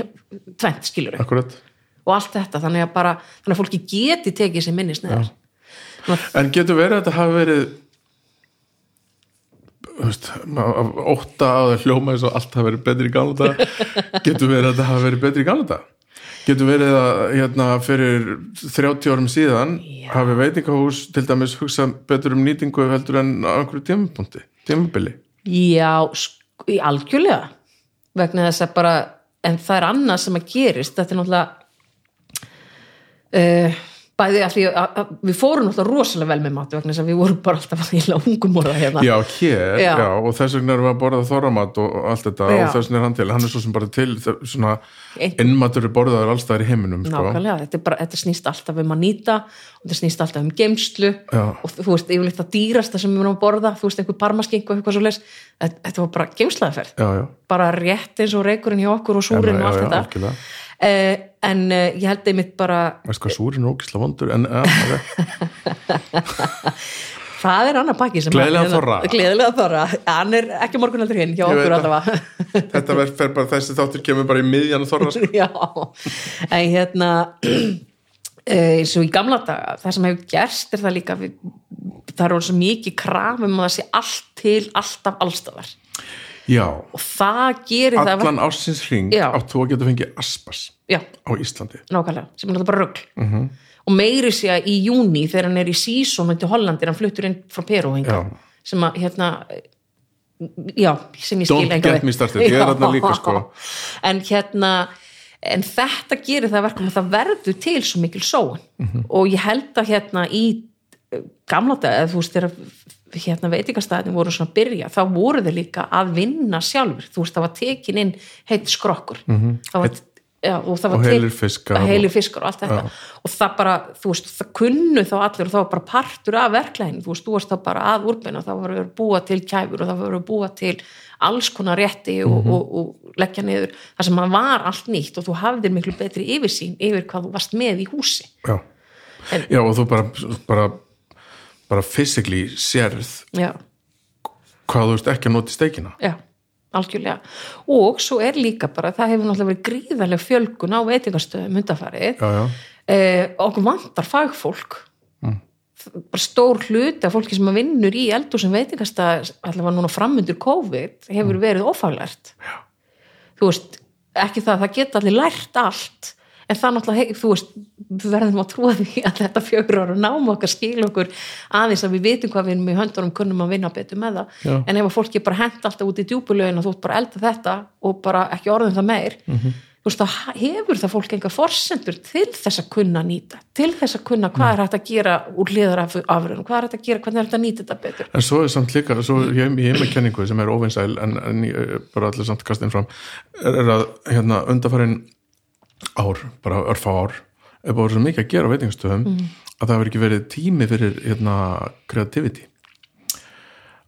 tvent skilur akkurat. Og allt þetta, þannig að bara þannig að fólki geti tekið sér minni sneðar En getur verið að þetta hafi verið veist, ótta á það hljóma eins og allt hafi verið betri í gamla dag getur verið að þetta hafi verið betri í gamla dag getur verið að hérna, fyrir 30 árum síðan Já. hafi veitingahús til dæmis hugsað betur um nýtingu heldur en á einhverju tímapunkti, tímabili? Já, í algjörlega. Vegna þess að bara en það er annað sem að gerist. Þetta er náttúrulega uh, bæði að því að, að við fórum náttúrulega rosalega vel með mat vegna þess að við vorum bara alltaf að hila ungum orða hérna Já, hér, já. Já. og þess vegna erum við að borða þorramat og allt þetta Já. og þess vegna er hann til, hann er svo sem bara til svona innmatur er borðaður allstaðar í heiminum sko. Nákvæmlega, þetta, er bara, þetta snýst alltaf um að nýta og þetta snýst alltaf um geimslu Já. og þú veist, yfirleitt það dýrasta sem við erum að borða, þú veist, einhver parmaskink og eitthvað svo leys, þetta, þetta var bara já, bara rétt eins og reykurinn hjá okkur og súrin og allt þetta. Uh, en uh, ég held einmitt bara veist hvað súrin er ógisla vondur en okay. það er annar pakki sem Gleðilega að- þorra. Gleðilega þorra, hann er ekki morgunaldur hinn hjá okkur allavega þetta verð fer bara þessi þáttur kemur bara í miðjan og þorra sko. Já, en hérna eh, eins og í gamla daga það sem hefur gerst er það líka við, það er orðið svo mikið kraf um að það sé allt til alltaf allstafar Já, og það gerir það allan ársins hring Já. átt þú að geta fengið aspas já, á Íslandi nákvæmlega, sem er bara rögl Mhm. -hmm. og meiri sé að í júni þegar hann er í sísón til Hollandir, hann fluttur inn frá Já. sem að hérna já, sem ég skil me started, ég er þarna líka, sko. en hérna en þetta gerir það verkum að það verður til svo mikil sóun Mhm. og ég held að hérna í gamla dag, eða þú veist þegar hérna veitingastæðin voru svona að byrja þá voru þeir líka að vinna sjálfur þú veist það var tekin inn heitt skrokkur -hmm. var, já, og það var Mhm. Og tek- heilir fiskar og- fiskar og allt þetta og það bara, þú veist, það kunnu þá allir og það var bara partur af verklæðin þú veist, þú varst þá bara að úrbina það var að búa til kæfur og það var að búa til alls konar rétti og, Mhm. og, og leggja niður, það sem var allt nýtt og þú hafðir miklu betri yfirsýn yfir hvað þú varst með í húsi Já, En- Já og þú bara bara, bara physically sérð já, hvað þú veist ekki að nota í steikina. Já, algjörlega. Og svo er líka bara, það hefur náttúrulega verið gríðarlega fjölgun á Já, já, eh, okkur vantar fagfólk. Mm. bara stór hluti af fólki sem vinnur í eldur sem veitingastað allavega núna framundur COVID Mm. hefur verið ófaglært Já. þú veist, ekki það það geta allir lært allt en það náttúrulega, þú veist við verðum að trúa því að þetta fjögur ára nám okkar skil okkur aðeins að við vitum hvað við erum í höndunum kunnum að vinna betur með það Já. en ef að fólki bara hent alltaf út í djúpulögin og þú ert bara elda þetta og bara ekki orðin það meir Mhm. þú veist, þá hefur það fólk enga forsendur til þess að kunna nýta til þess að kunna hvað er hægt að gera úr hliðarafurinn, hvað er hægt að gera, hvernig er hægt að nýta þetta betur En svo er samt líka, svo ég, er með kenningu sem er óvinsæl en, en ég, bara allir samt kastin fram er, er að hérna undarfærin ár, bara örfá ár er bara svo mikið að gera á veitingastöðum að það hefur ekki verið tími fyrir hérna creativity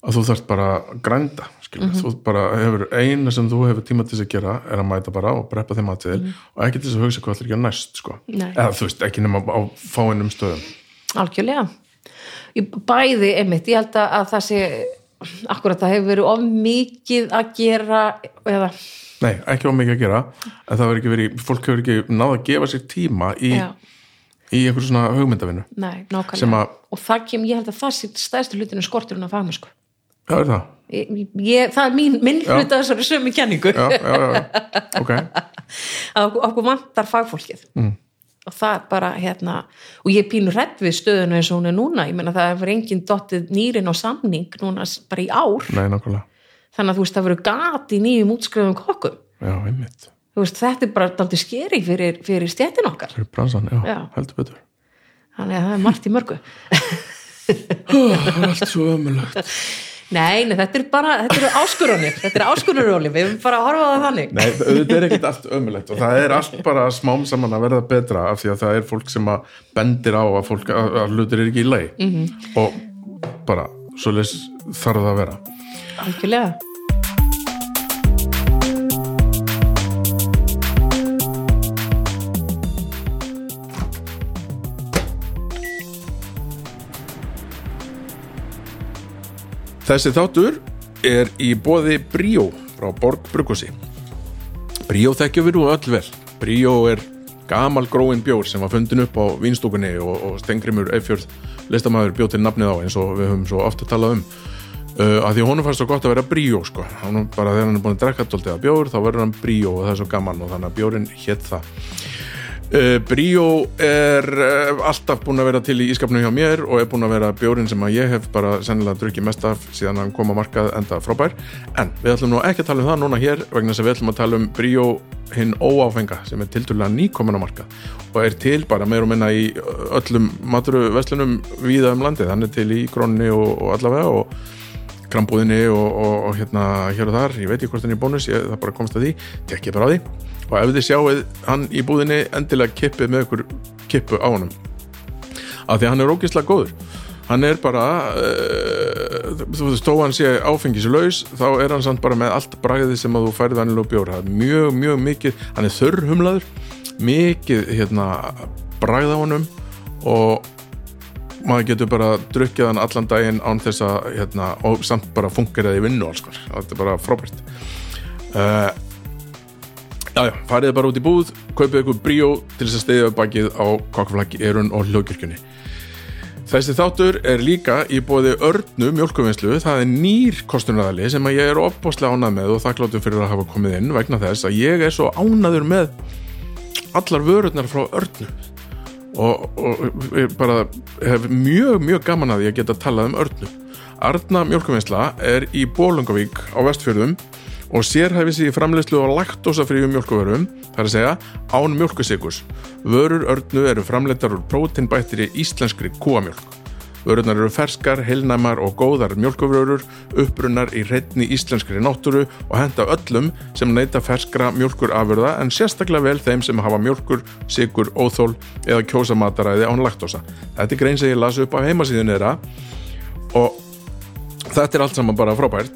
að þú þarft bara að grænda skilur, Mhm. þú bara hefur eina sem þú hefur tíma til þess að gera er að mæta bara og breppa þeim aðtil Mhm. og ekki til þess að hugsa hvað ætlir ekki að næst sko. Eða þú veist, ekki nema á fáinnum stöðum algjörlega Ég bæði einmitt, ég held að, að það sé akkurat það hefur verið of mikið að gera eða, Nei, ekki á mikið að gera. En það verður ekki verið, fólk hefur ekki náða að gefa sér tíma í, í einhver svona hugmyndavinnu. Nei, nákvæmlega. Að- og það kem, ég held að það sé stæðstu hlutinu skorturinn af fagmennsku. Já, er það? ég, ég, það er mín, minn Já. hluta þessari sömu kenningu. Já, já, já, já. ok. Að okkur, vantar fagfólkið. Mm. og það bara hérna og ég er pínu redd við stöðuna eins og hún er núna. Ég meina það hefur engin dottið nýrin og samning núna bara í ár. Nei, nákvæmlega, þannig að þú veist það verður gat í nýjum útskrifum kokkum. Já, einmitt. Veist þetta er bara daldið skeri fyrir, fyrir stjættin okkar. Fyrir bransan, já, Já. heldur betur. Þannig að það er margt í mörgu. Það er allt svo ömulegt nei, nei, þetta er bara, þetta eru áskurunir þetta er áskurunarróli, við erum bara að horfa á það þannig. Nei, auðvitað er ekkert allt ömulegt og það er allt bara smám saman að verða betra af því að það er fólk sem að bendir á að, fólk, að, að hlutir er ekki í lei -hmm. og bara svo þarf það að vera algjörlega Þessi þáttur er í boði Bríó frá Borg Bruggósi. Bríó þekkjum við nú öll vel. Bríó er gamal gróin bjór sem var fundin upp á vínstúkunni og, og Stengrimur Eifjörð listamæður bjóð til nafnið á eins og við höfum svo ofta talað um. Uh, að því honum fannst svo gott að vera Bríó sko. Hann bara þegar hann er búin að drekka tóltið að bjór þá verður hann Bríó og það er svo gaman og þannig að bjórin hétt það. Uh, Bríó er uh, alltaf búin að vera til í ískapnum hjá mér og er búin að vera bjórin sem að ég hef bara sennilega drukkið mest af síðan hann kom á markað enda frábær en við ætlum nú ekki að tala um það núna hér vegna að við ætlum að tala um Bríó hinn óáfenga sem er tilturlega nýkomin á markað og er til bara meir og minna í öllum maturu-veslunum víða um landið, hann er til í grónni og, og allavega og krambúðinni og, og, og hérna hér og þar, ég veit ekki hvort hann er í bónus ég, það bara komst að því, tekk ég bara á því. Og ef þið sjáuð hann í búðinni endilega kippið með ykkur kippu á honum. Af því að hann er ógeðslega góður. Hann er bara uh, þú veist, þó hann sé áfengislaus þá er hann samt bara með allt bragðið sem að þú færið hann og bjór, það er mjög, mjög mikið hann er þurrhumlaður mikið hérna bragð á honum og maður getur bara drukkið hann allan daginn án þess að hérna, og samt bara fungeraði í vinnu alls konar, þetta er bara frábært. Uh, já já, farið bara út í búð kaupið ykkur bríó til þess að steyðja bakið á kokkaflaggi, erun og hljókirkjunni Þessi þáttur er líka í bóði örnu mjölkuvinnslu, það er nýr kostunarðali sem ég er opbóstlega ánað með og þakkláttu fyrir að hafa komið inn vegna þess að ég er svo ánaður með allar vörurnar frá örnu og, og bara hef mjög, mjög gaman að því að geta talað um örnu. Arna mjölkuvinnsla er í Bólungavík á vestfjörðum og sérhæfi sig í framleiðslu á laktósafríum mjölkuvörum, það er að segja án mjölkusikurs. Vörur örnu eru framleitar úr prótinbættiri íslenskri kúamjölk. Vörurnar eru ferskar, heilnæmar og góðar mjölkuvörur, upprunnar í reyndni íslenskri náttúru og henda öllum sem neyta ferskra mjölkurafurða en sérstaklega vel þeim sem hafa mjölkur, sigur, óþól eða kjósamataræði án laktósa. Þetta er grein sem ég las upp á heimasíðun þeirra og þetta er allt saman bara frábært.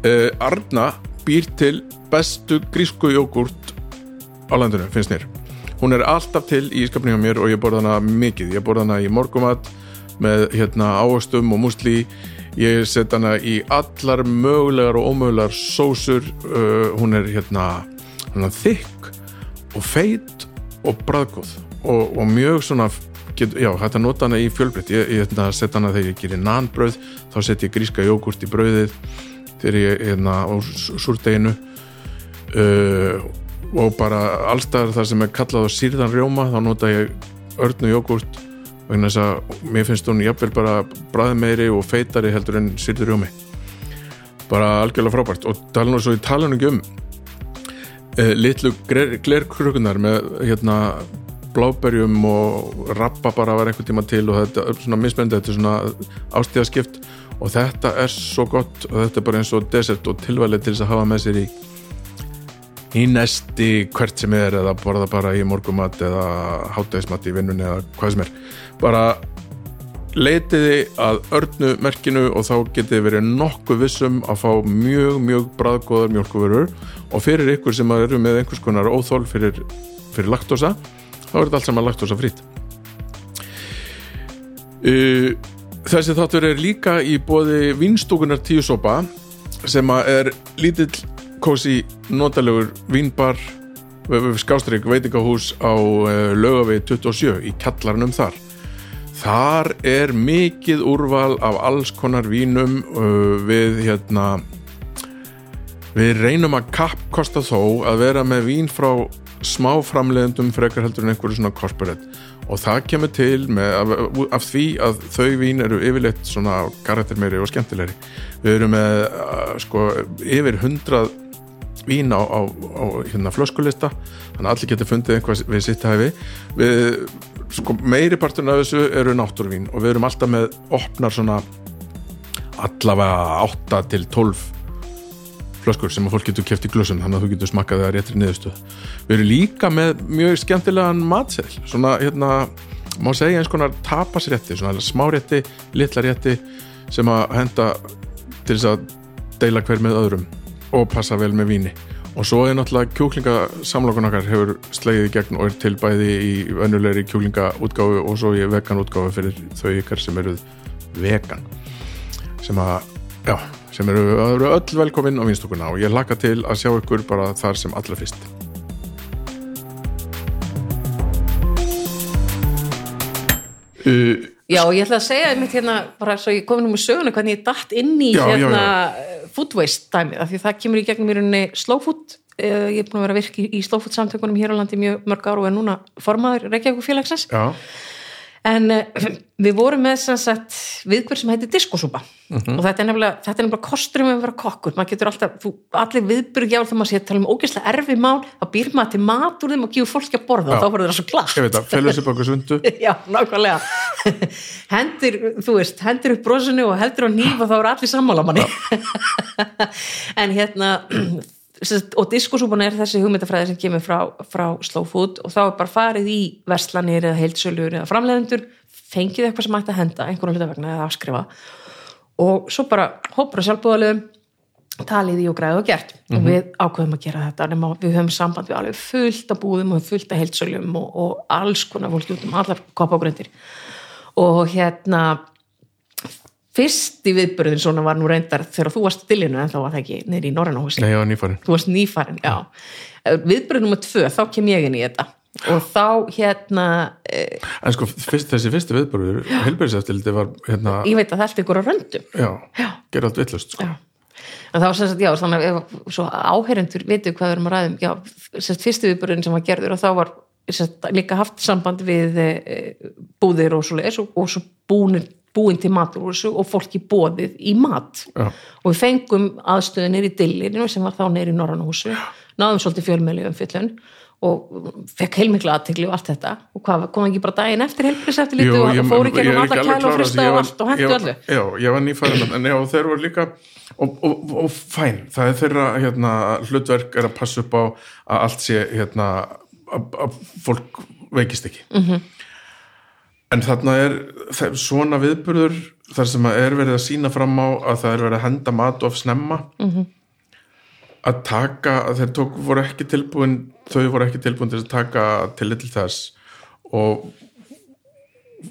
Uh, Arna býr til bestu grísku jógurt á landinu, finnst mér. Hún er alltaf til í skapni hjá mér og ég borða hana mikið. Ég borða hana í morgumat með hérna ávöxtum og musli. Ég set hana í allar mögulegar og ómögulegar sósur. Uh, hún er hérna er þykk og feit og bræðgóð og, og mjög svona get, já, hægt að nota hana í fjölbreytt. Ég, ég hérna, set hana þegar ég gerir nanbröð þá set ég gríska jógurt í bröðið þegar ég hérna á súrdeginu uh, og bara allstaðar þar sem er kallað á sírðan rjóma þá nota ég örnu jógurt vegna þess að mér finnst hún jafnvel bara bræði meiri og feitari heldur en sýrður rjómi. Bara algjörlega frábært. Og tala nú svo í talanum um uh, litlu glerkrukunar með hérna bláberjum og rappa bara var eitthvað tíma til og þetta er svona mismennið, þetta er svona ástíðaskipt og þetta er svo gott og þetta er bara eins og desert og tilvæli til þess að hafa með sér í í næsti hvert sem er eða borða bara í morgumat eða hátægismat í vinnunni eða hvað sem er. Bara leitiði að örnu merkinu og þá getið verið nokkuð vissum að fá mjög, mjög bræðgóðar mjölkuvörur og fyrir ykkur sem eru með einhvers konar óþól fyrir, fyrir laktosa þá er þetta allt saman laktosa frýtt Þessi þáttur er líka í bóði vinstúkunar tíu sopa sem er lítill kósi notalegur vínbar skástrík veitingahús á lögavi 27 í kallarnum þar. Þar er mikið úrval af alls konar vínum uh, við hérna við reynum að kappkosta þó að vera með vín frá smá framleiðendum frekar heldur en einhverju svona corporate. Og það kemur til með, af, af því að þau vín eru yfirleitt svona karaktermeiri og skemmtilegri. Við erum með uh, sko yfir hundrað vín á, á, á hérna flöskulista. Þannig að allir getur fundið einhvað við sitt hæfi. Við, sko meiri partun af þessu eru náttúrvín og við erum alltaf með opnar svona allavega 8 til 12 flöskur sem að fólk getur kæft í glössum þannig að þú getur smakkað það réttri niðurstöð við erum líka með mjög skemmtilegan matseðl svona hérna má segja eins konar tapasrétti svona smárétti, litlarétti sem að henda til þess að deila hver með öðrum og passa vel með víni. Og svo er náttúrulega kjúklingasamlokun okkar hefur slegið í gegn og er til bæði í önnulegri kjúklingaútgáfu og svo í veganútgáfu fyrir þau ykkar sem eru vegan. Sem að, já, sem eru, eru öll velkominn á vinstokuna og ég laka til að sjá ykkur bara þar sem allra fyrst. Uh, Já, ég ætla að segja einmitt hérna, bara svo ég komið nú með söguna hvernig ég dætt inn í Já, já, hérna food waste dæmið, af því það kemur í gegnum í rauninni slow food, uh, ég er búin að vera virk í, í slow food samtökunum hér á landi mjög mörg ára og er núna formaður Reykjavík félagsins Já, en uh, við vorum með viðbjörn sem heitir diskosúpa. Og þetta er nefnilega, þetta er nefnilega kostur um að vera kokkur, maður getur alltaf, þú, allir viðbjörn jáfnir þegar maður sé að tala um ógeðslega erfi mál þá býr maður til mat úr þeim og gefur fólki að borða Já. og þá verður það svo klart ég veit að fellur sér baka sundu. Já, nákvæmlega. Hendur, þú veist, hendur upp brosinu og heldur á nýf og þá eru allir sammála manni. En hérna og diskosúpan er þessi hugmyndafræði sem kemur frá, frá slow food og þá er bara farið í verslanir eða heildsölur eða framleiðendur fengið eitthvað sem ætti að henda einhverjum hlutavegna eða afskrifa. Og svo bara hópur að sjálfbúðalögum talið í og græði og gert. Og við ákveðum að gera þetta nema við höfum samband við alveg fullt af búðum og fullt af heildsölum og, og alls konar fólki út um allar koppagröndir og hérna fyrsti viðbörðin svona var nú reyndar þegar þú varst stilinu en þá var það ekki neyri í Norrannahúsi Nei, ég var nýfarin þú varst nýfarin, já viðbörðin nummer tvö, þá kem ég inn í þetta og þá hérna eh, En sko, fyrst, þessi fyrsti viðbörður helbæriseftildi var hérna, ég veit að það er ykkur á röndum já, Já. gera allt villust sko. já. en það var sagt, já, þannig að svo áherendur vitu hvað við erum að ræðum já, sem sagt, fyrsti viðbörðin sem var gerður og þá var sagt, líka haft samband við e, búðir og svo og, svo búin, búin til matur úr þessu og fólki bóðið í mat. Já. og við fengum aðstöðu neyri dillinu sem var þá neyri í Norrannahúsu náðum svolítið fjölmjölu um fyllun og fekk heilmikla aðtegli og allt þetta. Og hvað, kom ekki bara daginn eftir heilbríseftiliti Jú, og ég- fóru ekki um alla alveg kæla og frista og allt og var- öllu. Já, ég var nýfærin en já, þeir voru líka og, og, og fæn, það er þeirra hérna, hlutverk er að passa upp á að allt sé hérna, að, að fólk veikist ekki. -hmm. En þarna er svona viðburður þar sem að er verið að sína fram á að það er verið að henda mat of snemma -hmm. Mhm. að taka að þeir tók, voru ekki tilbúin þau voru ekki tilbúin til að taka til til þess og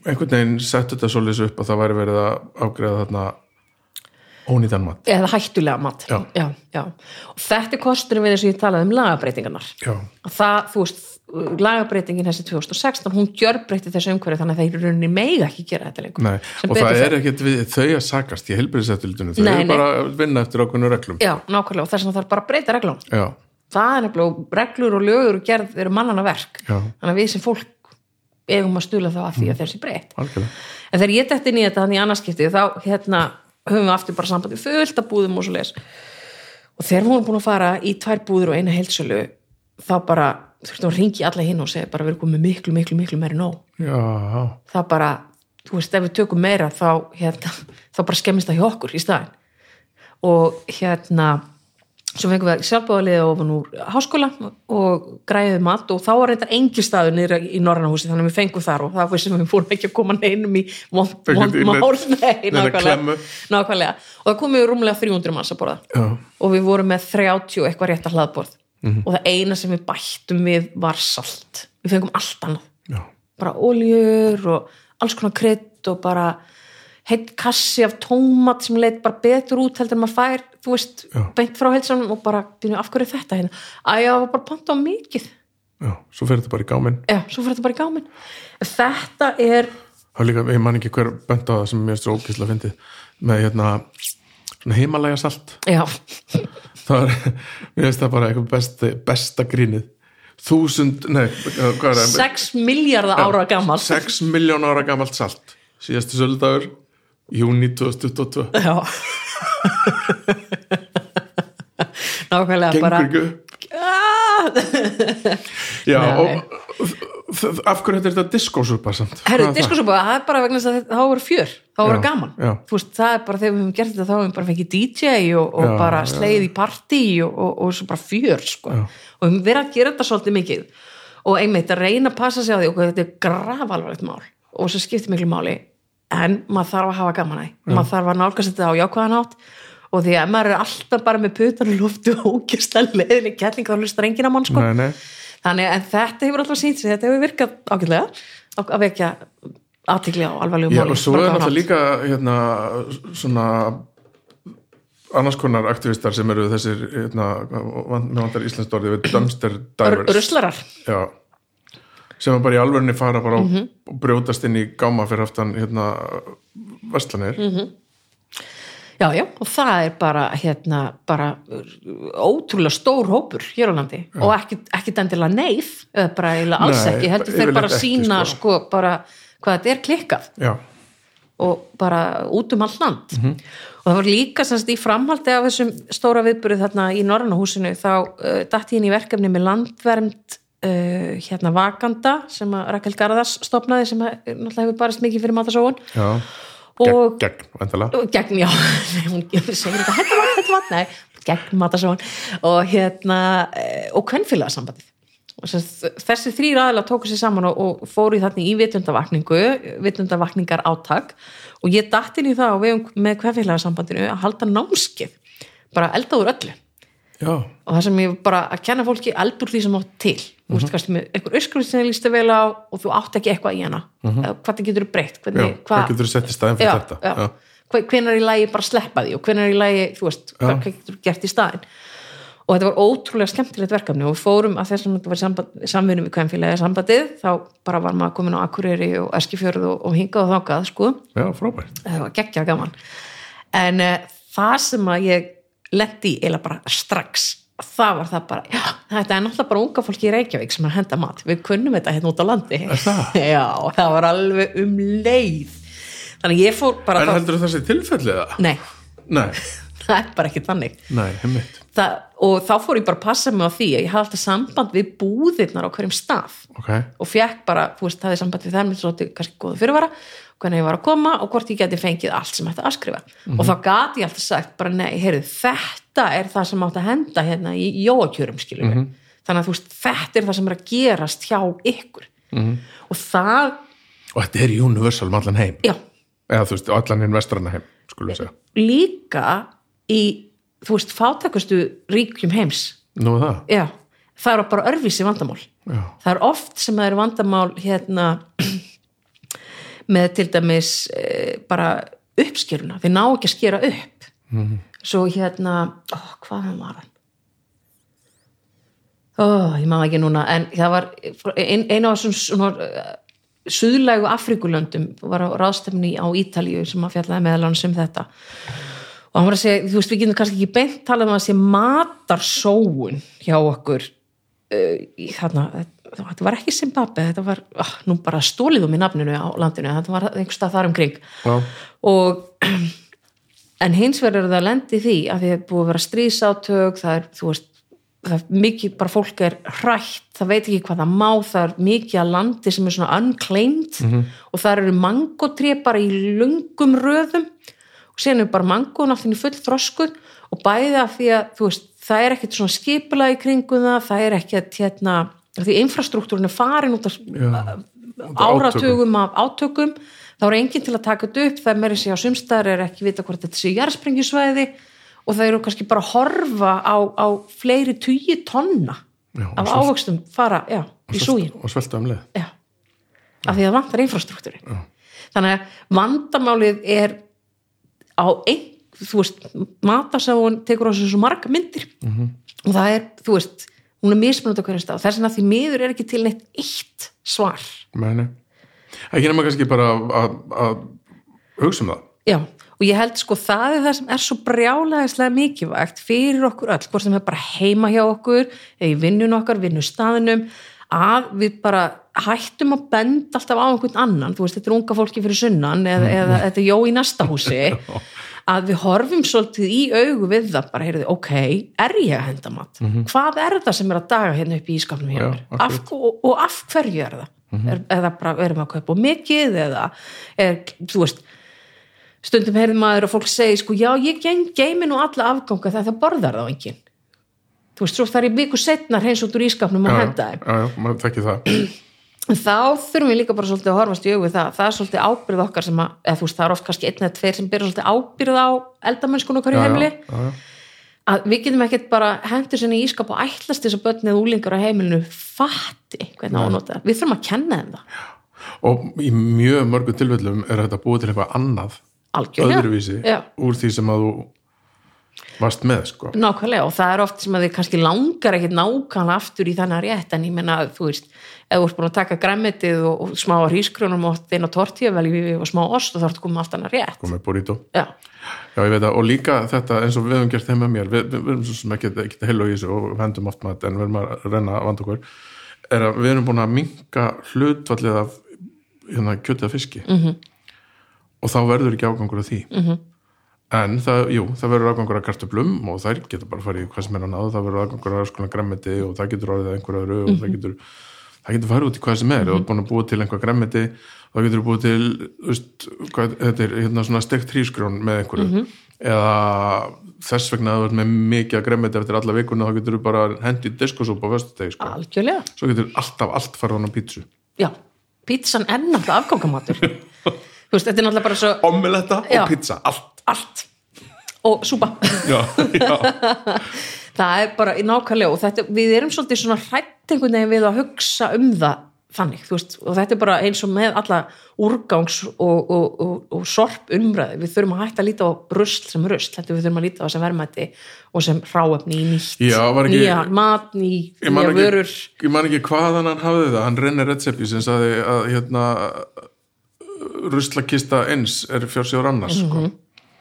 einhvern veginn settu þetta svolítið upp að það væri verið að ágreða þarna ónýtan mat eða hættulega mat Já. Já, já. og þetta er kosturinn við þess að ég talaði um lagabreitingarnar það, þú veist, lagabreitingin þessi 2016, hún gjörbreytti þessu umhverju þannig að það í rauninni mega ekki gera þetta lengur. Og það er ekkert við þau að sakast í helbriðseftilitinu, þau eru bara að vinna eftir ákveðnu reglum. Já, nákvæmlega, og þess það er bara að breyta reglum já, það er nefnilega, reglur og lögur og gerð eru mannana verk, Já. þannig að við sem fólk eigum að stula þá að því að þessi breytt. En þegar ég dætti í þetta þannig í annarskipti þá hérna höfum við aftur bara sambandi fullt af búðum og svo leis og þegar við vorum búin að fara í tvær búður og eina heilsölu þá bara þurftum að ringi alla hinn og segja bara við erum komið miklu, miklu, miklu meiri nóg. Já, það bara, þú veist, ef við tökum meira þá, hérna, þá bara skemmist það hjá okkur í staðin og hérna svo fengum við sjálfbóðaliði ofan úr háskóla og græðið mat og þá var þetta engi staður niður í Norrannahúsi þannig að við fengum þar og það var sem við fórum ekki að koma neinum í vond vond Fengið í mál. neinn- Nei, neina nákvæmlega, og það komið rúmlega 300 manns að borða. Já. og við vorum með 30 og eitthvað rétt að hlaðborð Mhm. og það eina sem við bættum við var salt. Við fengum allt annað. Já. bara oljur og alls konar krydd og bara heitt kassi af tómat sem leit bara betur út heldur en maður fær, þú veist, Já. beint frá heilsanum og bara, af hverju er þetta hérna? Að ég var bara panta á mikið. Já, svo fer þetta bara í gáminn. Já, svo fyrir þetta bara í gáminn. Þetta er, Það er líka, ég man ekki hver bent á það sem mér er svo ókýrslega fyndið. Með hérna svona heimalæga salt já. Það er, mér finnst það bara eitthvað besta, besta grínið. Þúsund, nei, hvað er það? 6 miljardar ára gammal 6 miljón ára gamalt salt. Síðastu söldagur júni 2022 já. Nákvæmlega gengur bara Ah! já, Nei. og af hverju þetta er þetta diskósupa samt Herru, Hvað er það? er bara vegna þess að þá voru fjör, þá voru Já, gaman já. þú veist, það er bara þegar við höfum gert þetta þá höfum við bara fengið DJ og, og Já, bara sleið í partí og, og, og svo bara fjör sko. Já. og við höfum verið að gera þetta svolítið mikið og einmitt að reyna að passa sig á því og þetta er grafalvarlegt mál og svo skiptir miklu máli en maður þarf að hafa gaman að því maður þarf að nálgast þetta á jákvæðan átt og því að maður er alltaf bara með putan í loftu og ógjast leðinni kettling þá hlustar enginn á mann sko. nei, nei, Þannig en þetta hefur alltaf sínt sig, þetta hefur virkað ágætlega á- að vekja aðtikli á alvarlegum já, málum. og svo er náttúrulega líka hérna, svona annars konar aktivistar sem eru þessir hérna, með vantar íslenskt orðið við dumpster R- divers Ruslarar, já, sem að bara í alvörunni fara bara Mhm. og, og brjótast inn í gáma fyrir aftan hérna, vestlanir Mhm. Já, já, og það er bara hérna, bara ótrúlega stór hópur hér á landi. Og ekki, ekki endilega neyð eða bara eiginlega alls Nei, ekki, heldur þeir bara sína sko. sko. bara hvað þetta er klikkað. Já, og bara út um all land. Mhm. og það var líka semst í framhaldi af þessum stóra viðburð þarna í Norrannahúsinu þá uh, datt ég inn í verkefni með landvernd uh, hérna Vakanda sem að Rakel Garðars stopnaði sem að, náttúrulega hefur barist mikið fyrir matasóun já og gegn, og gegn, já, hún segir þetta hættu vatn, hættu vatn, nei, gegn matasón og hérna eh, og sagt, þessi þrýr aðeila tóku sér saman og, og fóru í þarna í vitundavakningu vitundavakningar átak og ég datt inn í það og við með kvennfélagasambandinu að halda námskið bara elda úr öllu já, og það sem ég bara að kenna fólki eldur því sem átt til. Þú veist, kannski með einhver öskur sem þið líst þér vel á og þú átt ekki eitthvað í hana. Eða hvað það getur breytt hvað getur þú sett í staðin fyrir já, þetta? já. Hve- hvenær í lagi bara sleppa því og hvenær í lagi, þú veist, hvað, getur gert í staðin og þetta var ótrúlega skemmtilegt verkefni. Og við fórum að þessum þetta var samvinni við kvænfélagi sambandið þá bara var maður komin á Akureyri og Eskifjörð og, og hingað og þákað sko. Það var geggja gaman. En uh, það sem að ég lendi í eila bara strax. Það var það bara, já, þetta er náttúrulega bara unga fólki í Reykjavík sem er að henda mat. Við kunnum þetta hérna út á landi. Það? já, það var alveg um leið. Þannig ég fór bara en þá, heldur þú þessi tilfellið það? nei, nei, það er bara ekki þannig. Nei, það, og þá fór ég bara að passa mig á því að ég hafði alltaf samband við búðirnar á hverjum stað. Ok, og fekk bara, þú veist, það er samband við þær með svolítið kannski góða fyrirvara hvernig ég var að koma og hvort ég geti fengið allt sem ætti að skrifa. Og þá gati ég alltaf sagt bara nei, heyrðu, þetta er það sem átti að henda hérna í jóakjörum skilur við, þannig að þú veist þetta er það sem er að gerast hjá ykkur. Og það, og þetta er universal um allan heim. Já. Eða þú veist, allan hinn vestrana heim líka í, þú veist, fátækustu ríkjum heims, nú er það? Já. Það eru bara örvísi vandamál. Já, það er oft sem það eru vandamál hérna með til dæmis e, bara uppskeruna, þeir ná ekki að skera upp. Svo hérna ó, hvað var hann? Ó, ég maður ekki núna en það var ein, eina af svona uh, suðlægu Afrikulöndum var á ráðstefni á Ítalíu sem að fjallaði meðal hans um þetta. Og hann var að segja, þú veist, við getum kannski ekki beint talað um að sé matarsóun hjá okkur uh, í þarna, þetta var ekki Zimbabwe þetta var, ah, nú bara stólið um í nafninu á landinu, þetta var einhver stað þar umkring já, og en hins er það að lendi því að því að búið að vera strísátök það er, þú veist það er mikið, bara fólk er hrætt það veit ekki hvað það má, það er mikið að landi sem er svona unclaimed og það eru mangotré bara í lungum röðum. Og síðan er bara mangon allir full þroskuð og bæði af því að þú veist, það er ekkert svona skipula í kringum það, það er ekkert hérna, því infrastruktúrin er farin út af Já, áratugum af átökum. Þá er enginn til að taka þetta upp. Það er meiri sig á sumstæðar er ekki vita hvort þetta sé jarðsprengjusvæði og það eru kannski bara að horfa á, á fleiri tugi tonna Já, af ávöxtum fara já, í súgin og svelta um leið. Já. af því að það vantar infrastruktúrin. Þannig að vandamálið er á einn þú veist, matasáun tekur á svo marga myndir. Mhm. og það er, þú veist hún er mismunandi á hverjum stað. Þess vegna því miður er ekki til neitt eitt svar. Meni. ekki nema kannski bara að- hugsa um það. Já, og ég held sko það er það sem er svo brjálæðislega mikilvægt fyrir okkur öll, hvort sem er bara heima hjá okkur eða í vinnun okkar, vinnustaðinum að við bara hættum að benda alltaf á einhvern annan. Þú veist, þetta er unga fólki fyrir sunnan eða, eða þetta er jó í næsta húsi að við horfum svolítið í augu við það, bara heyrðu, ok, er ég að henda mat? Hvað er það sem er að daga hérna upp í ískapnum hjá Já, mér? Af, og, og af hverju er það? er, er það bara, erum að kaupa mikið eða er, þú veist stundum heyrðum maður og fólk segi sko, já, ég geng, geimi nú alla afganga þegar það borðar þá enginn þú veist, svo þar í viku setnar hreins út úr ískapnum já, henda þeim já, já, maður þekki það þá þurfum við líka bara svolítið að horfast í augu við það. Það er svolítið ábyrð okkar sem að eða þú veist, það er oft kannski einn eða tveir sem byrja svolítið ábyrð á eldamennskunum okkar í heimili. já, já. að við getum ekkert bara hendur sinni í ískap og ætlast þess að börn eða úlingar á heimilinu fatti hvernig á að nota það, við þurfum að kenna þeim það. Og í mjög mörgum tilfellum er þetta búið til eitthvað annað algjörlega, öðruvísi Já. úr því sem að þú varst með sko. Nákvæmlega og það er oft sem að þið kannski langar ekkert nákvæmlega aftur í þannig rétt en ég menna, þú veist, ef þú ert búin að taka græmitið og, og smá hrískrjónum og inn á tortíðavelgi og smá ost og þá ertu komið allt annað rétt. Komið burrito. Já, Já, ég veit að, og líka þetta eins og við höfum gert þeim með mér, við, við, við erum svo sem ekki, ekki heil og í þessu og hendum oft mat en við erum að renna að vanda okkur er að við erum búin að minka hlutvallið af hérna, kjötið af fiski. -hmm. og þá verður ekki ágangur af því. -hmm. En það, jú, það verður ágangur af kartöflum og þær getur bara farið í hvað sem er að náðu, það verður ágangur af skoðan græmmiti og það getur orðið að einhver öðru og það getur það getur farið út í hvað sem er, mm -hmm. þú ert búin að búa til einhver græmmiti þá getur þú búið til veist, hvað, þetta er hérna svona stekt hrísgrjón með einhverju. Eða þess vegna að þú ert með mikið að gremmiti eftir alla vikuna þá getur þú bara hendi diskosúpa á föstudegi sko. algjörlega. Svo getur alltaf allt farið er er omeletta og pizza, allt allt. Og súpa. Já, já, það er bara nákvæmlega og þetta, við erum svolítið svona hrætt einhvern veginn við að hugsa um það þannig, þú veist, og þetta er bara eins og með alla úrgangs og, og, og, og sorp umræði, við þurfum að hætta að líta á rusl sem rusl, þetta við þurfum að líta á sem verðmætti og sem hráefni í nýtt Já, ekki- nýja mat, ný, nýja ekki, vörur. ég man ekki hvaðan hann hafði það. Hann reynir Redzepi sem sagði að hérna ruslakista eins er fjársjóður annars sko.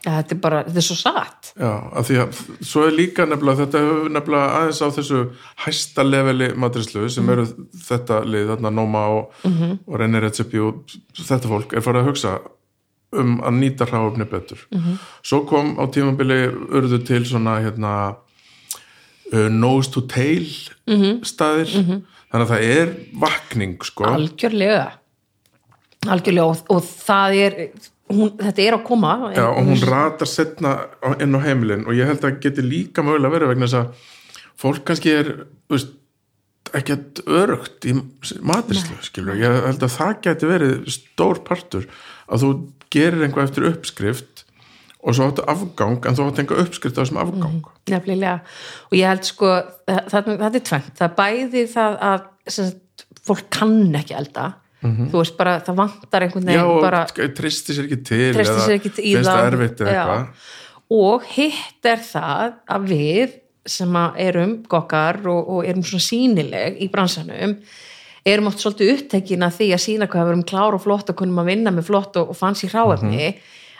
Ja, þetta er bara, þetta er svo satt. Já, af því að svo er líka nefnilega þetta hefur nefnilega aðeins á þessu hæsta leveli matrislu sem eru þetta lið, þarna Noma og, og René Redzepi og þetta fólk er farið að hugsa um að nýta hráöfni betur. Svo kom á tímabili urðu til svona hérna uh, nose to tail staðir. Þannig að það er vakning sko. Algjörlega. Algjörlega og, og það er hún, þetta er að koma. Já, og hún ratar setna inn á heimilin og ég held að geti líka mögulega verið vegna þess að fólk kannski er veist, ekkert örugt í matrislu, skilur ég held að það geti verið stór partur að þú gerir einhvað eftir uppskrift og svo áttu afgang en þú áttu einhver uppskrift á þessum afgang. Nefnilega, og ég held sko það, það er tvennt, það bæði það að sagt, fólk kann ekki elda, þú veist bara það vantar einhvern. Já, veginn og bara tristi sér ekki til treysti eða sér ekki í finnst það og hitt er það að við sem að erum gokkar og, og erum svona sínileg í bransanum erum oft svolítið upptekin að því að sína hvað við erum klár og flott og kunum að vinna með flott og, og fanns í hráefni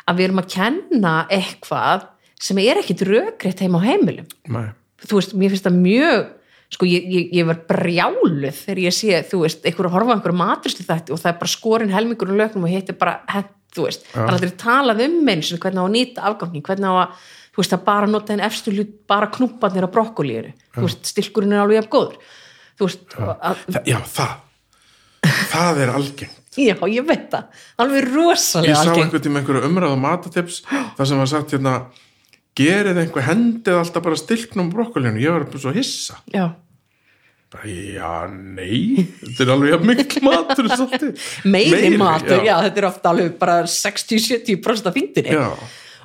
að við erum að kenna eitthvað sem er ekkit rökrétt heima á heimilum. Nei. þú veist, mér finnst það mjög sko, ég, ég, ég var brjáluð þegar ég sé, þú veist, einhver að horfa einhverju maturistu þetta og það er bara skorin helmingur og lögnum og hitt er bara, hent, þú veist það er aldrei talað um og hvernig á að nýta afgangning, hvernig á að, þú veist, að bara nota einn efstu hlut, bara knúpanir á brokkolíinu þú veist, stilkurinn er alveg góður. Þú veist, að, Þa, Já, það. Það er algengt. Já, ég veit það. Alveg ég rosalega sá algengt. einhvern tíma einhverju umræð og matatips þar sem var sagt hérna gerið einhver hendið alltaf bara stilknum brokkolínu, ég var bara svo hissa. Já, bara, já, nei þetta er alveg mikil matur meiri, matur, já. þetta er ofta alveg bara 60-70% af fíndinni. Já,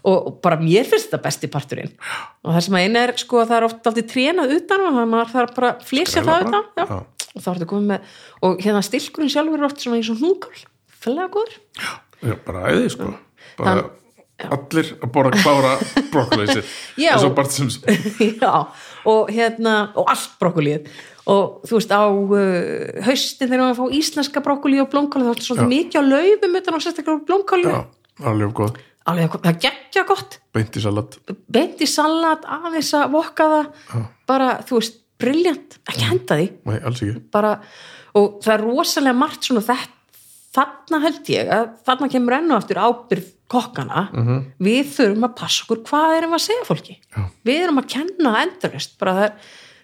og, bara mér finnst þetta besti parturinn. Og það sem að eina er sko að það er ofta aldrei trénað utan og það þarf bara Skræla það utan já. já. og þá er þetta komið með og hérna stilkurinn sjálfur er oft svona eins og hnúkal fælega góður já, bara æði sko. Bara allir að borða klára brokkolísi Já. eins og Bart Simpson. Já, og hérna og allt brokkolíð og þú veist á uh, haustin þegar við fá íslenska brokkoli og blómkáli þá er svolítið Já. mikið á laufum utan á sérstaklega blómkáli alveg alveg, það geggja gott. Beint í salat. Beint í salat, aðeins að vokka það. Bara, þú veist, briljant ekki henda því, nei, alls ekki. Bara og það er rosalega margt svona þetta þarna held ég að þarna kemur enn og aftur ábyrð kokkana. Við þurfum að passa okkur hvað erum að segja fólki. Já. við erum að kenna endurist bara það er,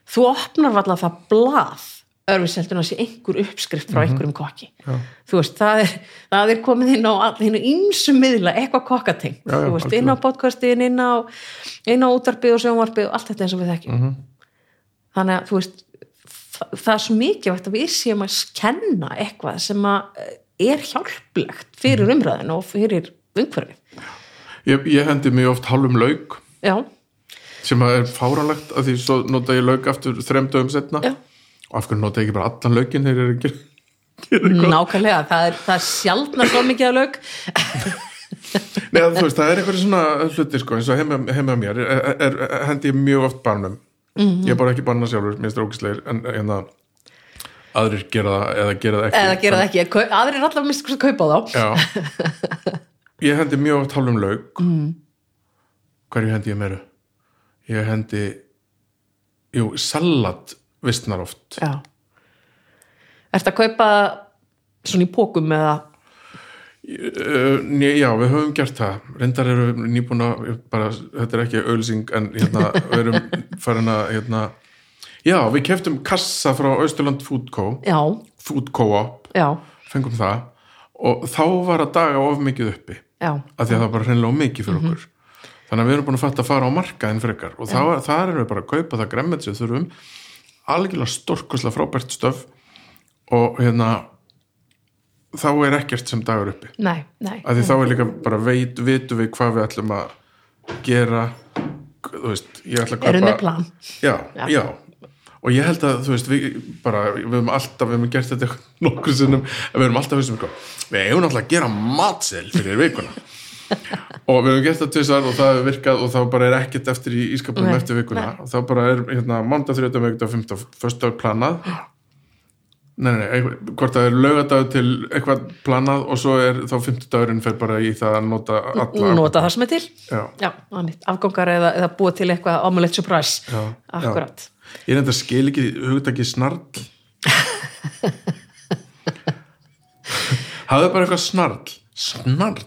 þú opnar valla það blað örfiseldur að sé einhver uppskrift frá einhverjum kokki. Já. þú veist, það er, það er komið inn á hinn ímsu miðla, eitthvað kokkateng Já, þú veist, inn á podcastin, inn á inn á útarpið og sjónvarpið og allt þetta eins og við þekkjum. Mhm. þannig að þú veist það, það er svo mikið að við séum að kenna eitthvað sem að er hjálplegt fyrir Mhm. umræðin og fyrir umhverfi ég, ég hendi mjög oft hálfum lauk. Já, sem er fáralegt að því svo nota ég lauk aftur þrem dögum setna já, og af hverju nota ég ekki bara allan laukin þegar ég er eitthvað? Nákvæmlega það er, það er sjaldnar svo mikið að lög Nei, þú veist, það er eitthvað svona hluti sko, eins og heima, heima mér. Er, er, er, hendi ég mjög oft barnum Mhm. ég er bara ekki barna sjálfur, minnst það ógisleir en, en að aðrir gera það eða gera það ekki. Eða gera það ekki, aðrir er allavega mist að kaupa þá. Já. Ég hendi mjög oft hálfum lauk. Mm. Hverju hendi ég meira? Ég hendi Jú, salat vistnar oft. Já. Ertu að kaupa svona í pókum eða? Uh, né, já, við höfum gert það. Reyndar eru nýbúna bara, þetta er ekki ölsing en hérna, við erum farin að hérna, já, við keftum kassa frá Austurland Food Co. Já, Food Co-op, já, fengum það. Og þá var að daga of mikið uppi. Já. Af því að það var bara hreinlega of mikið fyrir okkur. Þannig að við erum búin að fatta að fara á markaðin frekar. Og þá, þar erum við bara að kaupa það gremmið sem við þurfum. Algjörlega stórkoslega frábært stöf. Og hérna þá er ekkert sem dagur uppi. Nei, nei, að því þá er líka bara veit, vitum við hvað við ætlum að gera. Þú veist, ég ætla að kaupa og ég held að þú veist, við bara, við höfum alltaf við höfum gert þetta nokkur sinnum við höfum alltaf við, við eigum alltaf að gera matsel fyrir vikuna. Og við höfum gert það tvisar og það hefur virkað og þá bara er ekkert eftir í ískapunum Nei, eftir vikuna. nei. og þá bara er hérna mánda, þrjóta, mjögta, fymta, fösta planað. Nei, nei, nei, hvort það er lögadagur til eitthvað planað og svo er þá fymtudagurinn fer bara í það að nota alla nota það sem er til. Já, já, annir, afgangar eða, eða búa til eitthvað omelette surprise. Já, akkurat. já. Ég reynda skil ekki hugtaki snarl. Hafðu bara eitthvað snarl. Snarl,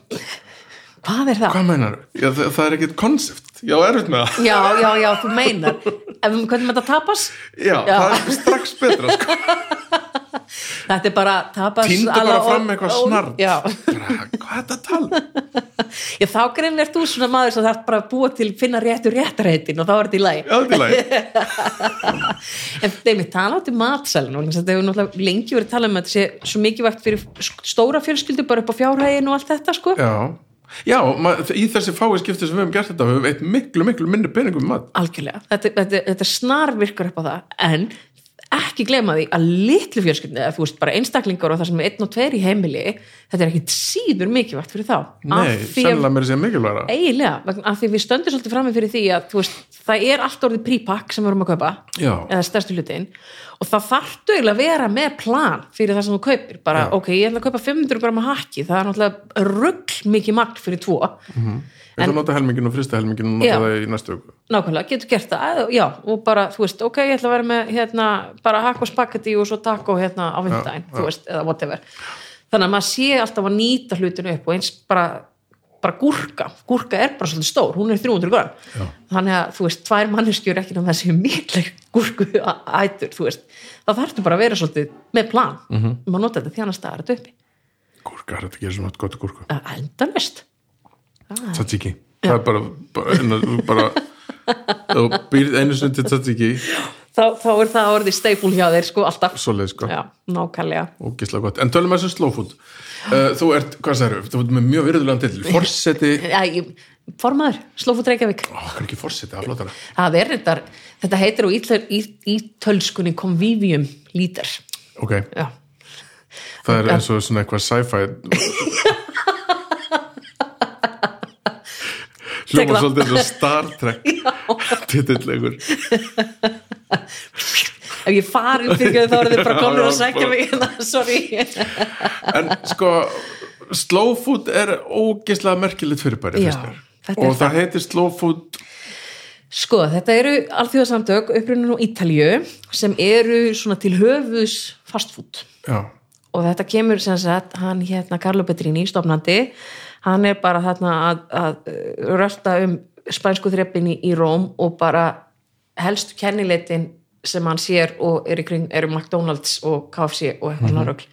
hvað er það? hvað meinar? Já, það, það er ekkit konsept, já, erfitt með það. Já, já, já, þú meinar. Við hvernig þetta tapas já, Já. það er strax betra sko. þetta er bara tapas Tíndu a la bara fram eitthvað snarl. hvað er þetta að tala já þá grein er þú svona maður sem þarf bara að búa til finna réttu réttarheitin og þá er þetta í lagi. Já, þetta er læg en þeim við tala átti matsalinn og þetta hefur náttúrulega lengi verið að tala um að þetta sé svo mikilvægt fyrir stóra fjölskyldu bara upp á fjárhægin og allt þetta sko. Já, já í þessi fái skipti sem við hefum gert þetta við hefum eitt miklu, miklu minni peningum mat. Algjörlega, þetta, þetta, þetta snar virkar upp á það. En ekki glema því að litlu fjölskyldinu eða þú veist bara einstaklingar og það sem er einn og tveir í heimili þetta er ekkit síður mikilvægt fyrir þá. Nei, sennilega mér sé mikilværa eiginlega, vegna- af því við stöndum svolítið frammi fyrir því að þú veist, það er allt orðið prípakk sem við erum að kaupa Já. eða stærstu hlutin og það þarftu eiginlega að vera með plan fyrir það sem þú kaupir. Bara, Já. ok, ég ætla að kaupa 500 gram að hakki það er náttúrulega rugl mikið magn fyrir tvo Við ætlum að nota helmingin og frista helmingin og nota Já. það í næstu viku. nákvæmlega, getur gert það, já, og bara þú veist, ok, ég ætla að vera með hérna, bara hakk og spagetti og svo taco hérna á vindaginn, þú veist, eða whatever þannig að maður sé alltaf að nýta hlutinu upp og eins bara, bara gúrka, gúrka er bara svolítið stór, hún er 300 gram Já. þannig að, þú veist, tvær manneskjur ekki náttúrulega þessi mikleg gúrku ætur, þú veist, þá þarftu bara að vera svolítið með plan, mm. -hmm. maður nota þetta þjánast að þetta uppi, Gúrka, þetta gerir svona gott gúrku. endalist Tzatziki. það er bara, bara, bara, býrð einu sinni til ekki þá, þá er það orðið steipul hjá þeir sko alltaf. Svoleið sko, já, en tölum að þessu slow food. Uh, þú ert, hvað sagður, þú ert með mjög virðulegan til forseti, formaður, Slófut Reykjavík. Ó, hvað er ekki forseti aflátana, það er þetta, þetta heitir ítl- í, tölskunni convivium lítar ok. Já, það er eins og svona eitthvað sci-fi hljóma svolítið eins og Star Trek titillegur ef ég farin fyrir þá er þið bara konur að sækja mig hérna, sorry. En sko slow food er ógislega merkilegt fyrirbæri Já, og það heitir slow food. Sko, þetta eru alþjóðasamtök upprunnin á Ítalju sem eru svona til höfus fastfood já, og þetta kemur sem sagt, hann hérna Carlo Petrini, stofnandi hann er bara þarna að, að uh, rölda um spænsku þreppin í, í Róm og bara helstu kennileitin sem hann sér og er í kring eru McDonalds og KFC og eitthvað svona rugl.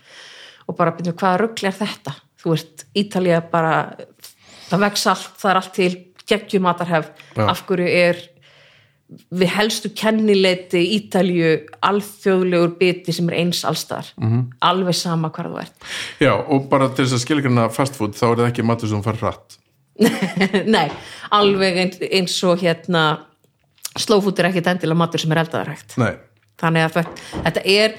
Og bara byrjum hvaða rugl er þetta? Þú veist, Ítalja bara það vex allt, það er allt til geggjum matarhef, Já. af hverju er við helstu kennileiti Ítalju alþjóðlegur biti sem er eins allstar -hmm. alveg sama hvar þú ert. Já, og bara til þess að skilgrana fast food þá er það ekki matur sem far hratt. Nei, alveg eins, eins og hérna slowfood er ekkit endilega matur sem er eldaðarægt nei, þannig að þetta- þetta er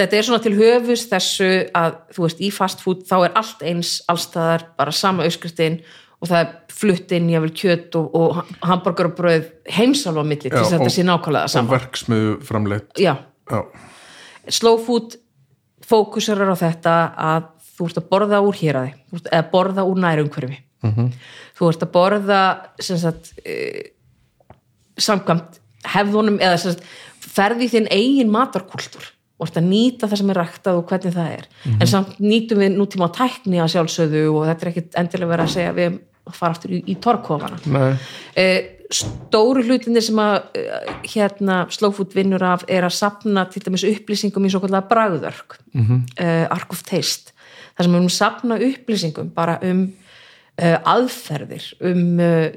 þetta er svona til höfus þessu að þú veist, í fast food þá er allt eins allstaðar, bara sama auskristin og það er flutt inn jáfnvel kjöt og, og hambúrgar og bröð heimsálfa milli til þess að og- þetta sé nákvæmlega og sama. verksmiðu framleitt já, já, slow food fókusarar á þetta að þú ert að borða úr ert að borða úr nærumhverfi. -hmm. þú ert að borða sem sagt e, samkvæmt hefðunum eða sem sagt ferði þinn eigin matarkúltúr og ert að nýta það sem er ræktað og hvernig það er. En samt nýtum við nútíma á tækni að sjálfsögðu og þetta er ekkit endilega verið að segja við að fara aftur í, í torkofana nei, Eh, stóru hlutinni sem að eh, hérna Slowfood vinnur af er að sapna til dæmis upplýsingum í svo kallega bragðörk mm -hmm. Ark of Taste. Þar sem við erum sapna upplýsingum bara um uh, aðferðir um uh,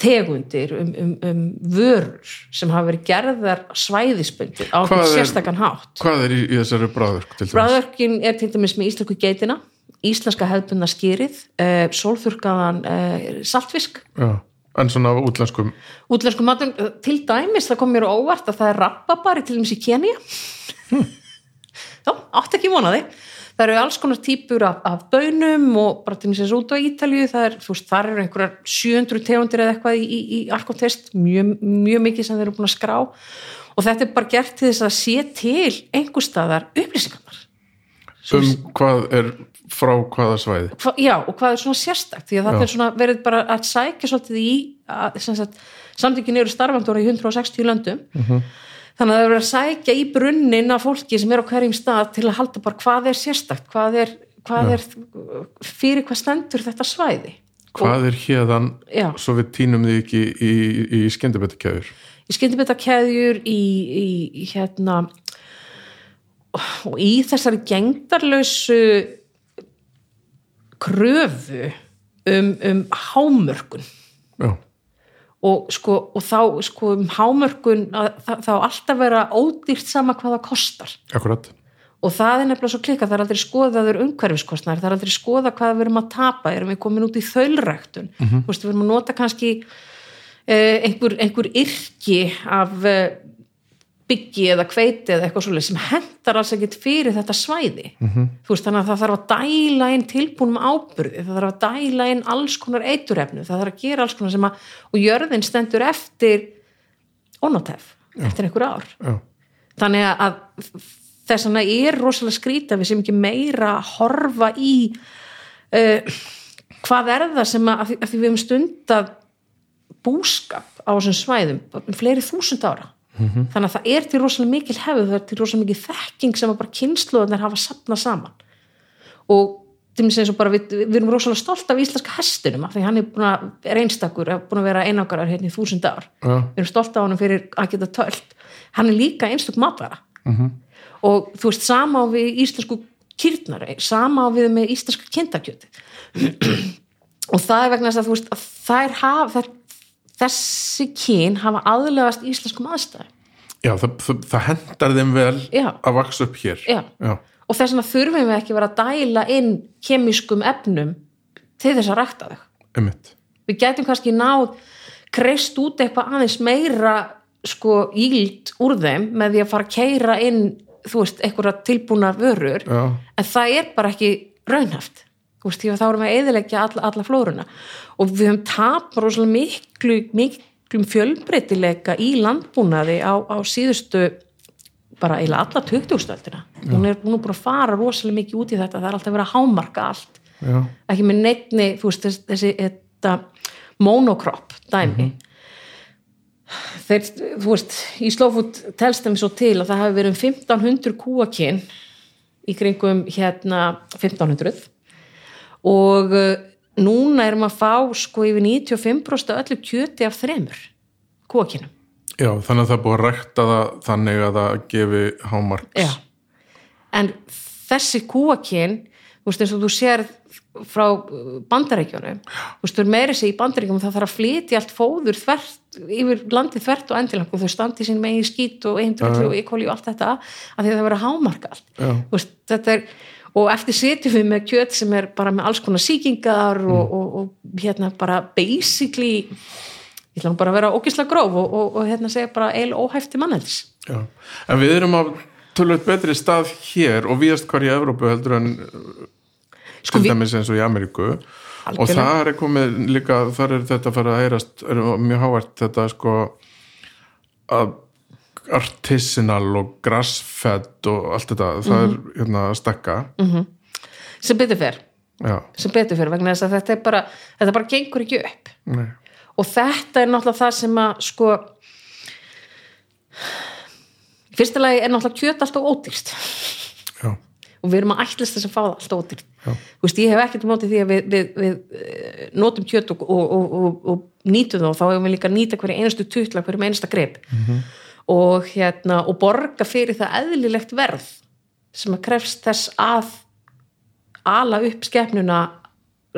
tegundir um, um, um vörur sem hafa verið gerðar svæðisbundir á sérstakann hátt. hvað er í, í þessari dæmis? Bræðverkin er til dæmis með íslensku geitina, íslenska hefðbundna skýrið, uh, sólþurkaðan uh, saltfisk, já, en svona útlenskum útlensku matum, uh, til dæmis, það kom mér óvart að það er rappabari til dæmis í Kenya. Já, átt ekki vonaði. Það eru alls konar típur af, af bönum og bara til dæmis út á Ítalju, það er, þú veist, þar eru einhverjar 700 tegundir eða eitthvað í, í, í arkotest, mjög, mjög mikið sem þeir eru búin að skrá og þetta er bara gert til þess að sé til einhver staðar upplýsingarnar. um hvað er frá hvaða svæði? Hva, já, og hvað er svona sérstakt? Því að það er svona verið bara að sækja svolítið í samtökin eru starfandur í 160 löndum. Mhm. þannig að það er verið að sækja í brunnin af fólki sem er á hverjum stað til að halda bara hvað er sérstakt hvað er, hvað er fyrir hvað stendur þetta svæði? Hvað er hérðan Já. svo við tínum því ekki í, í, í skendibettakæður í í, í, í hérna og í þessari gengdarlausu kröfu um, um hámörkun. Já, og, sko, og þá sko, um hámörkun þá alltaf vera ódýrt sama hvað það kostar. Akkurat. Og það er nefnilega svo klika, það er aldrei skoðaður umhverfiskostnar, það er aldrei skoða hvað við erum að tapa, erum við komin út í þaulræktun? Mm -hmm. við erum að nota kannski eh, einhver, einhver yrki af eh, byggi eða kveiti eða eitthvað svolítið sem hendar alls ekkert fyrir þetta svæði. -hmm. þú veist þannig að það þarf að dæla inn tilbúnum ábyrði, það þarf að dæla inn alls konar eiturefnu, það þarf að gera alls konar sem að, og jörðin stendur eftir onotef, eftir einhver ár. Já, þannig að þess vegna er rosalega skrýta við sem ekki meira að horfa í uh, hvað er það sem að, að því- að því við hefum stundað búskap á þessum svæðum um fleiri þúsund ára þannig að það er til rosalega mikil hefð það er til rosalega mikil þekking sem að bara kynsluðarnir hafa sapnað saman. Og til mér eins og bara við, við erum rosalega stolt af íslenska hestinum af því hann er búin að er einstakur, búin að vera einangarar hérna í þúsund ár. Já, við erum stolt af honum fyrir að geta tölt. Hann er líka einstök matvara. -hmm. og þú veist sama á við íslensku kýrnar, sama á við með íslenska kindakjöti og það er vegna þess að þú veist að þær hafa þessi kyn hafa aðlegast íslenskum aðstæðum Já, það, það, það hendar þeim vel Já. að vaksa upp hér Já. Já. og þess vegna þurfum við ekki vera að dæla inn kemískum efnum til þess að rækta þau einmitt við gætum kannski náð kreist út eitthvað aðeins meira sko íld úr þeim með því að fara að keira inn þú veist, einhverja tilbúna vörur Já. en það er bara ekki raunhaft þú veist, því að þá erum við að eðilegja alla, alla flóruna. Og við höfum tapar rosalega miklu, miklum fjölbreytileika í landbúnaði á, á síðustu bara eiginlega alla 20-stöldina hún er búin að fara rosalega mikið út í þetta. Það er alltaf verið að hámarka allt. Já. ekki með neittni, þú veist, þessi, þetta monokropp dæmi. Þeir, þú veist í slófút telst þeim svo til að það hafi verið um 1500 kúakinn í kringum hérna 1500 og uh, núna erum að fá sko yfir 95% af öllu kjöti af þremur kúakinnum Já, þannig að það er búið að rækta það þannig að það gefi hámarks. Já. en þessi kúakinn þú veist eins og þú sér frá bandarækjunum þú veist þú er meiri sig í bandarækjunum það þarf að flytja allt fóður þvert yfir landið þvert og endilang og þau standi sín megin skít og eindröldu og ekoli og allt þetta að því að það verður að hámarka allt Já. Þú veist, þetta er og eftir sitjum við með kjöt sem er bara með alls konar sýkingar og, og, og hérna bara basically ég ætla bara að vera ógislega gróf og, og, og hérna segja bara eil óhæfti mannheldis Já. En við erum á tölvöld betri stað hér og viðast hvar í Evrópu heldur en Sko, til dæmis eins og í Ameríku og Algjörlega. þar er komið líka þar er þetta að fara að heyrast er mjög hávært þetta sko að artisanal og grassfed og allt þetta, það er hérna að stekka sem betur já, sem betur fyrir vegna þess að þetta er bara þetta bara gengur ekki upp. Nei, og þetta er náttúrulega það sem að sko lagi er náttúrulega kjöt alltaf ódýrst já, og við erum að ætlast þess að fá það alltaf þú veist, ég hef ekkert mótið því að við, við, við eh, notum kjöt og, og, og, og, nýtum það og þá hefum við líka nýta hverju einustu tutla, hverju einasta greip -hmm. Og hérna og borga fyrir það eðlilegt verð sem að krefst þess að ala upp skepnuna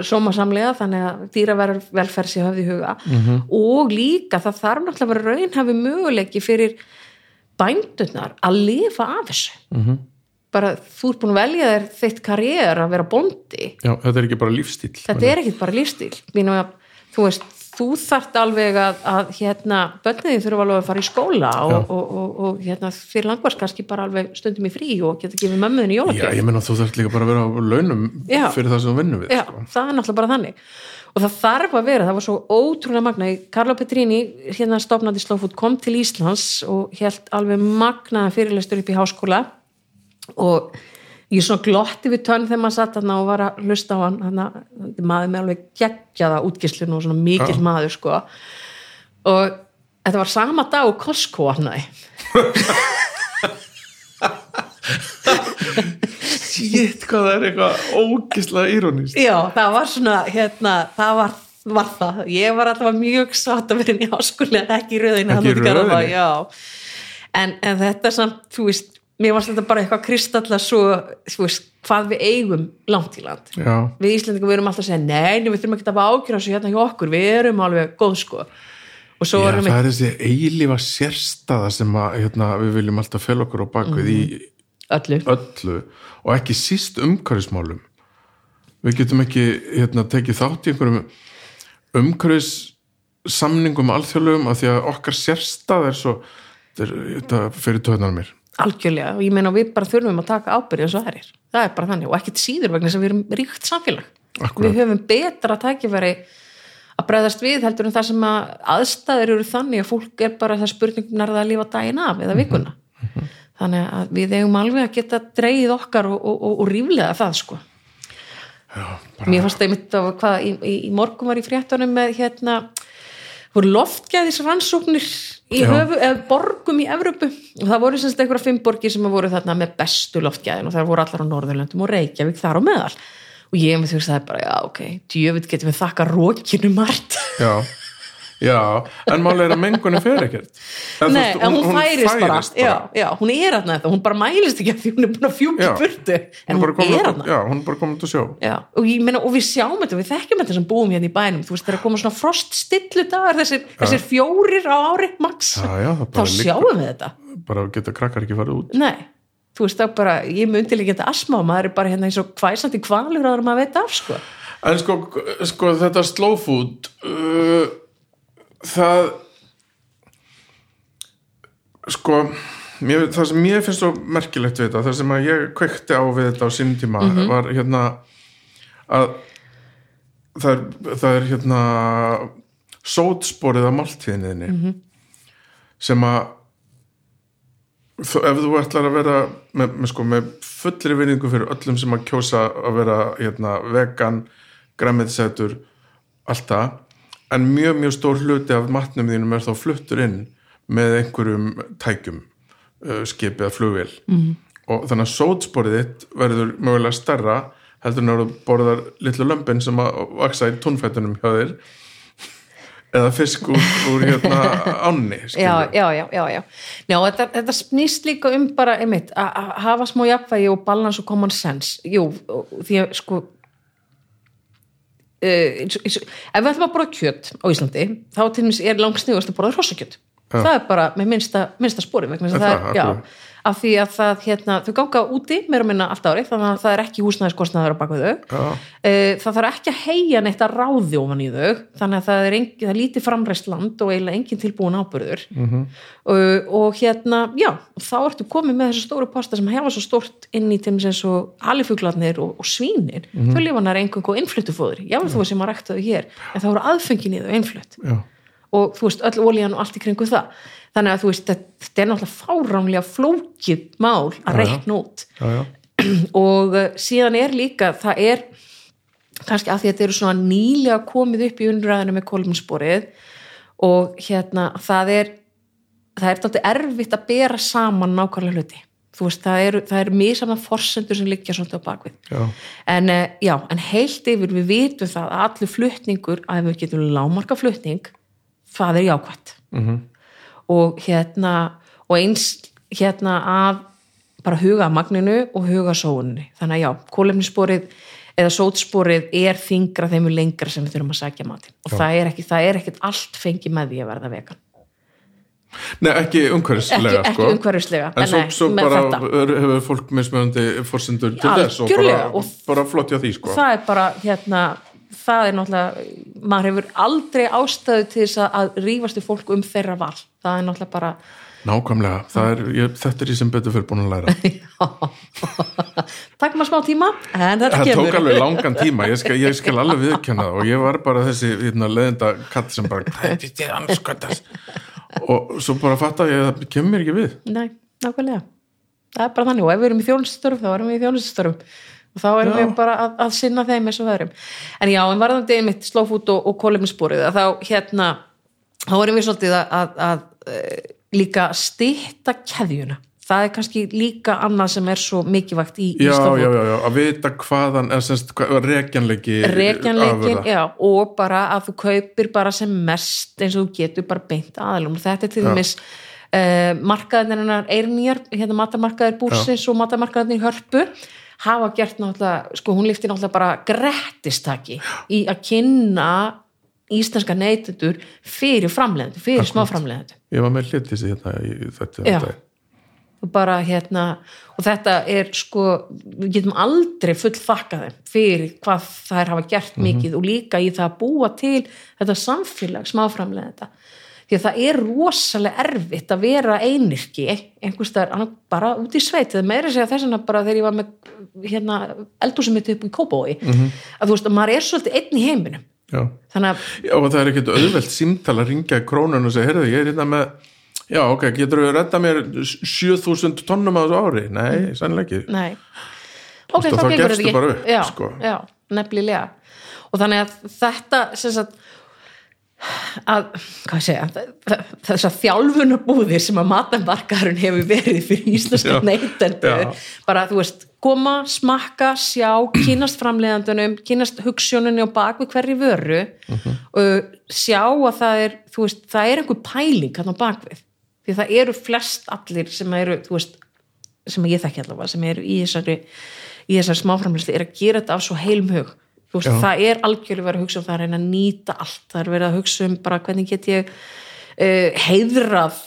sómasamlega þannig að dýraverð velferð sé höfði í huga. -hmm. og líka það þarf náttúrulega að vera raunhafi möguleiki fyrir bændurnar að lifa af þessu. -hmm. bara þú ert búin að velja þér þitt karriér að vera bóndi. Já, þetta er ekki bara lífstíl þetta er ekkit bara lífstíl að, þú veist, þú þart alveg að, að hérna, börniði þurfa alveg að fara í skóla og, og, og, og hérna, fyrir langvars kannski bara alveg stundum í frí og geta gefið mömmuðin í Já, jólagjöf ég menna þú þarf líka bara að vera á launum Já. fyrir það sem þú vinnur við Já, sko. það er náttúrulega bara þannig. Og það þarf að vera, það var svo ótrúlega magna Karlo Petrini, hérna stofnandi Slowfood kom til Íslands og held alveg magnaða fyrirlestur upp í háskóla. Og ég svona glotti við tönn þegar maður satt þarna og var að hlusta á hann hana, maður með alveg geggjaða útgislun og svona mikill maður sko og þetta var sama dag og Costco hann Shit, hvað það er eitthvað ógislega írónist Já, það var svona, hérna, það var, var það. Ég var alltaf mjög sátt að vera inn í háskóli en ekki í röðinu. Ekki þarna röðinni? Já, en, en þetta er samt, þú veist, mér varst þetta bara eitthvað kristalla svo, þú veist, hvað við eigum langt í land. Já, Við Íslandingum við erum alltaf að segja, nei, við þurfum ekki að hafa ákjörða svo hérna hjá okkur, við erum alveg góð, sko. Og svo Já það við er þessi eilífa sérstaða sem að, hérna, við viljum alltaf fel okkur á bakvið í öllu. öllu og ekki síst umhverfismálum við getum ekki hérna, tekið þátt í einhverjum umhverfis samningum alþjóðlegum af því að okkar sérstað er svo þetta fyrir töðnar mér Algjörlega, og ég meina við bara þurfum að taka ábyrði eins og það er. Það er bara þannig og ekkit síður vegna sem við erum ríkt samfélag. Akkúrat. Við höfum betra tækifæri að bregðast við heldur en það sem að aðstæður eru þannig að fólk er bara það spurningum það að lifa daginn af eða vikuna. Þannig að við eigum alveg að geta dreigið okkar og, og, og, og ríflega það sko. Já, bara, Mér fannst það einmitt að hvað í, í, í morgun var í fréttunum með hérna voru loftgæðis rannsóknir í höfu, borgum í Evrópu. Og það voru semst einhverja fimm borgir sem voru þarna með bestu loftgæðin og það voru allar á Norðurlöndum og Reykjavík þar á meðal. Og ég með þú veist það er bara, já ok, djöfitt getum við þakka rókinu margt já, já, en máli er að mengunin fer ekkert. En Nei, en hún, færist, bara, færist Já, já, hún er aðna þetta, hún bara mælist ekki að því hún er búin að fjúki Já. burtu. En hún er bara hún er aðna já, hún er bara komin að sjó. Já, og, meina, og við sjáum þetta, við þekkjum þetta sem búum hérna í bænum, þú veist, þegar koma svona froststillu dagar, þessir, þessir fjórir á ári það þá bara sjáum við þetta. bara geta krakkar ekki farið út. Nei, þú veist, það bara, ég myndi líka þetta asma og maður er bara hérna eins og hvæsandi kvalur en maður veit af, sko. En sko, sko þetta slow food uh, það sko mér, það sem mér finnst svo merkilegt við þetta það sem að ég kveikti á við þetta á sínum tíma var hérna að það er, það er hérna sótsporið af máltíðinni sem að ef þú ætlar að vera með, með, sko, með fullri vinningu fyrir öllum sem að kjósa að vera hérna, vegan, græmiðsætur allt það en mjög mjög stór hluti af matnum þínum er þá fluttur inn með einhverjum tækjum uh, skipið að flugvél mm. og þannig að sótsporið þitt verður mögulega stærra heldur en að borðar litlu lömpin sem að vaksa í tónfættunum hjá þér eða fisk úr, úr hérna ánni já, já, já, já, já. Já, þetta, þetta snýst líka um bara að hafa smá jafnvægi og balans og common sense jú, því að sko eins, og- eins, og- ef við ætlum að borða kjöt á Íslandi þá til dæmis er langsnýgast að borða hrossakjöt. Það er bara með minnsta, minnsta spori vegna þess að það, er, já. Af því að það hérna, þau ganga úti meira og minna allt árið þannig að það er ekki húsnæðiskostnaður á baku þau Já. Eh, það þarf ekki að heia neitt að ráði ofan í þau þannig að það er, engin, það er lítið framræst land og eiginlega engin tilbúin ábyrður mm. -hmm. og hérna já, og þá ertu komið með þessu stóru pasta sem hefa svo stórt inn í til eins og alifuglarnir og, og svínir Mhm. þau lifa nær einhvern og innfluttufóðri já, þú sem að rækta þau hér en það voru aðfengin í þau innflutt Já. Og þú veist, öll ólíjan og allt í kringu það. Þannig að þú veist, þetta er náttúrulega fáránlega flókið mál að reikna út. Já, já. og uh, síðan er líka það er kannski að þetta eru svona nýlega komið upp í unnræðinu með kolumnsporið og hérna það er það er þetta erfitt að bera saman nákvæmlega hluti. Þú veist, það eru, það eru misaman forsendur sem liggja svolítið á bakvið. Já. en uh, já, en heilt yfir við vitum það að allur flutningur að við getum lámarka flutning það er jákvætt Mhm. og hérna og eins hérna að bara huga magninu og huga sóunni þannig að já, kólefnissporið eða sótsporið er þingra þeim lengra sem við þurfum að sækja matinn og það er, ekki, það er ekkit allt fengið með því að verða vegan Nei, ekki umhverfislega ekki, sko. ekki umhverfislega En svo, nei, svo bara hefur fólk mismöðandi fórsendur til þess og bara, bara flott hjá því sko. það er bara hérna það er náttúrulega maður hefur aldrei ástæðu til þess að, við fólk um þeirra val. Það er náttúrulega bara Nákvæmlega, er, ég, þetta er ég sem betur fyrir búin að læra. Takk maður smá tíma. Það tók alveg langan tíma, ég skal, ég skal alveg viðkjanna það. Og ég var bara þessi hérna, leðenda kall sem bara "Þetta er anskotas." og svo bara fatta ég að það kemur ekki við. Nei, nákvæmlega. Það er bara þannig. Og ef við erum í þjónustörf þá erum við í þjónustörf og þá erum Já. við bara að, að sinna þeim eins og við erum en já, en varðandi einmitt slófút og, og kólefnissporið að þá hérna þá erum við svolítið að, að, að, að líka stýtta keðjuna. Það er kannski líka annað sem er svo mikilvægt í, í Já, slófút já, já, já, að vita hvaðan eða semst, hvað, rekjanleiki rekjanleikin, afurða. já, og bara að þú kaupir bara sem mest eins og þú getur bara beint aðalum og þetta er til dæmis uh, markaðinnar eirnýjar, hérna matamarkaðir búrsins og matamarkaðinir í hörpu hafa gert náttúrulega, sko hún lifti náttúrulega bara grettistaki í að kynna íslenska neytendur fyrir framleiðendur, fyrir smá framleiðendur Ég var með hlutlýsi hérna í þetta, Já. þetta. bara hérna og þetta er sko, við getum aldrei full þakka þeim fyrir hvað þær hafa gert mikið og líka í það að búa til þetta samfélag smáframlega þetta því að það er rosalega erfitt að vera einirki einhverstaðar bara út í sveit. Eða meira segja þess að bara þegar ég var með hérna, eldúsum mitt upp í Kópói að þú veist að maður er svolítið einn í heiminum. Já. að Já, og það er ekkert auðvelt símtal að ringja í krónun og segja, heyrðu, ég er hérna með já, ok, getur þú redda mér 7000 tonnum á þessu ári? Nei, sannlega ekki. Nei. Ok, Þú veist, þá þá gefstu bara upp, sko. já, nefnilega. Og þannig að þetta sem sagt að, segja þessar þjálfunarbúðir sem að matambarkarun hefur verið fyrir íslenska neytendu bara, þú veist, koma, smakka, sjá kynast framleiðandunum, kynast hugssjónunni og bak við hverju vöru og sjá að það er þú veist, það er einhver pæling hann á bakvið því það eru flest allir sem eru, þú veist sem ég þekki allavega, sem eru í þessari í þessari smáframleiðslu, er að gera þetta af svo heilum hug, þú veist, það er algjörlega verið að hugsa um það að reyna að nýta allt. Það er verið að hugsa um bara hvernig get ég uh, heiðrað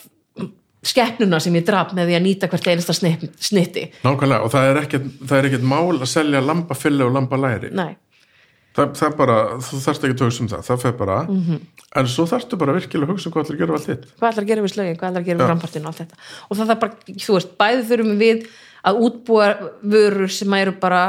skeppnuna sem ég draf með því að nýta hvert einasta snitt, snitti. Nákvæmlega og það er ekkert, það er ekkert mál að selja lambafilli og lambalæri. Nei, það, það bara, þú þarft ekki að hugsa um það það fer bara, Mhm. en svo þarftu bara virkilega að hugsa um hvað allir gera við allt þitt. Hvað ætlar að gera við slögin, hvað ætlar að gera við frampartinu og allt þetta. Og það er bara, þú veist, bæði þurfum við að útbúa vörur sem eru bara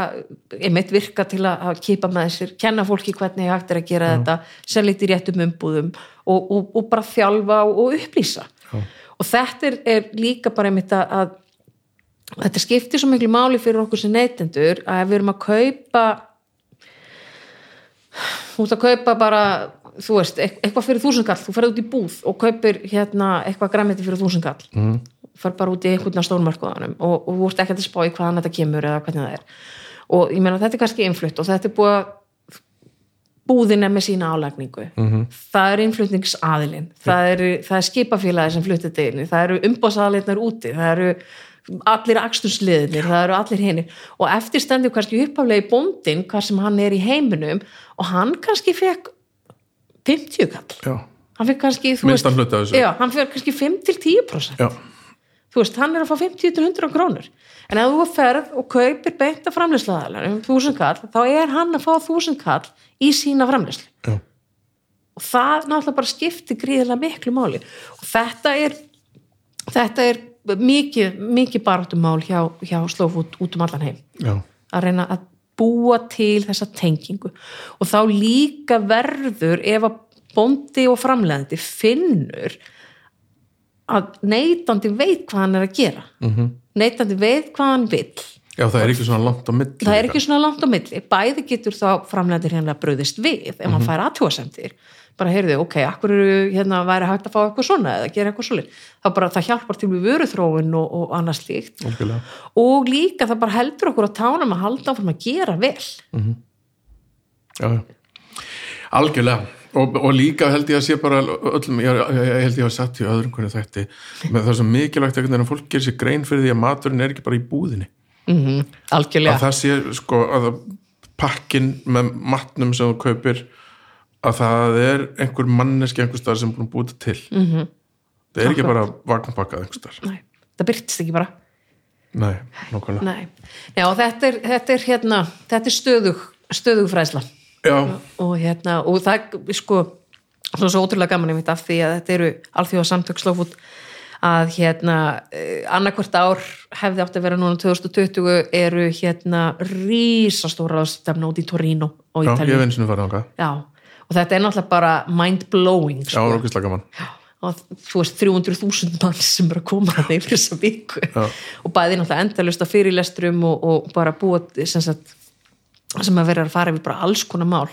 einmitt virka til að kipa með sér, kenna fólki hvernig hægt er að gera þetta, selja þetta í réttum umbúðum og, og, og bara þjálfa og, og upplýsa Já. og þetta er, er líka bara einmitt að, að þetta skiptir svo miklu máli fyrir okkur sem neytendur að ef við erum að kaupa ert að kaupa bara þú veist, eit- eitthvað fyrir þúsundkall þú ferð út í búð og kaupir hérna eitthvað græmiti fyrir þúsundkall mm. Fer bara út í einhvern af stórmarkaðanum og, og þú ert ekki að spá í hvaðan þetta kemur eða hvernig það er. Og ég meina þetta er kannski innflutt og þetta er búið að búðin er með sína álægningu -hmm. það er innflutningsaðilinn það er, það er skipafélagi sem fluttir inn það eru umbóðsaðalinnar úti það eru allir akstursliðinir það eru allir hinir. Og eftir stendur kannski upphaflega í bóndin hvað sem hann er í heiminum og hann kannski fekk 50 kall. Já, hann fekk kannski, þessu. já, hann fekk kannski 5 til 10% já, þú veist, hann er að fá 50 til 100 krónur. En ef þú ferð og kaupir beint af framleysluðaðalar um 1000 kall, þá er hann að fá 1000 kall í sína framleyslu já, og það náttúrulega bara skiptir gríðilega miklu máli. Og þetta er þetta er mikið, mikið baráttumál hjá, hjá slófút út um allan heim. Já, að reyna að búa til þessa tengingu. Og þá líka verður ef að bóndi og framleiðandi finnur að neytandi veit hvað hann er að gera. Mm -hmm. neytandi veit hvað hann vill. Já, það er ekki svona langt á milli það er ekki svona langt á milli. Bæði getur þá framleiðandi hérna bröðist við ef hann fær aðtjóðsendir bara heyrðu, ok, akkur eru hérna væri hægt að fá eitthvað svona eða gera eitthvað svoleið þá bara það hjálpar til við vöruþróun og, og annað slíkt. Algjörlega. og líka það bara heldur okkur á tánum að halda áfram að gera vel. Já, já. algjörlega og, og líka held ég að sé bara öllum, ég, ég, held ég að satt í öðrum hvernig þetta með það er svo mikilvægt að fólk gerir sér grein fyrir því að maturinn er ekki bara í búðinni. Mm algjörlega. Að það sé sko að pakkin með matnum sem þú kaupir að það er einhver manneski einhver staðar sem er búin að þetta til. Mm -hmm. það er ekki bara vagnpakkað einhver Nei, það byrtist ekki bara. Nei, og þetta þetta er hérna þetta er stöðug, stöðug fræðsla. já, og hérna, og það sko, svo svo ótrúlega gaman einmitt af því að þetta eru alþjóða samtök slófút að hérna eh, annarkvort ár hefði átt að vera núna 2020 eru hérna rísastóra stefna út í Torino og já, ég hef eins og farið þangað. Já, og þetta er náttúrulega bara mind-blowing já, sko. rókislega gaman. Og þú veist 300.000 mann sem er að koma að þeim fyrir þessa viku. Já. og bæði náttúrulega endalust að fyrirlestrum og, og bara búa sem, sagt, sem að vera að fara við bara alls konar mál.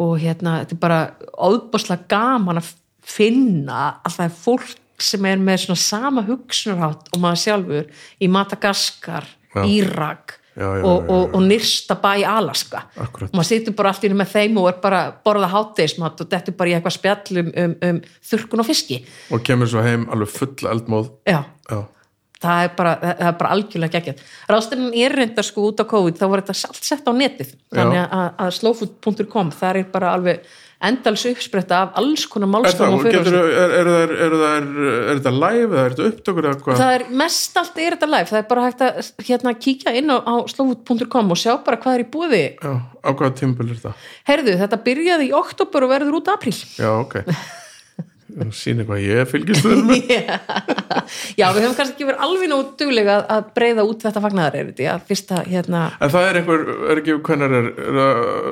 Og hérna þetta er bara óbáslega gaman að finna að það er fólk sem er með svona sama hugsunarhátt og maður sjálfur í Madagaskar, Já. Írak Já, já, og, og, og nyrsta bæ í Alaska. Akkúrat. og maður situr bara einu með þeim og er bara að borða hátteismat og þetta er bara í eitthvað spjall um, um, um þurrkun og fiski. Og kemur svo heim alveg full eldmóð. Já, já, það er bara, það er bara algjörlega geggjað. Ráðstefnin er reyndar sko út á COVID þá var þetta allt sett á netið. Þannig að, að slowfood.com það er bara alveg endals uppspretta af alls konar málstofn og það, getur, fyrir er, er, þetta live eða er þetta upptökur eða hvað? Það er mest allt er þetta live það er bara hægt að hérna kíkja inn á, á slowfood.com og sjá bara hvað er í búði já, á hvaða tímpil er þetta herðu, þetta byrjaði í oktober og verður út apríl. Já, ok síni hvað ég fylgist við með já, við höfum kannski ekki verið alveg nóg duglega að, breyða út þetta fagnaðar er þetta, fyrsta hérna En það er einhver, er ekki, hvernig er, er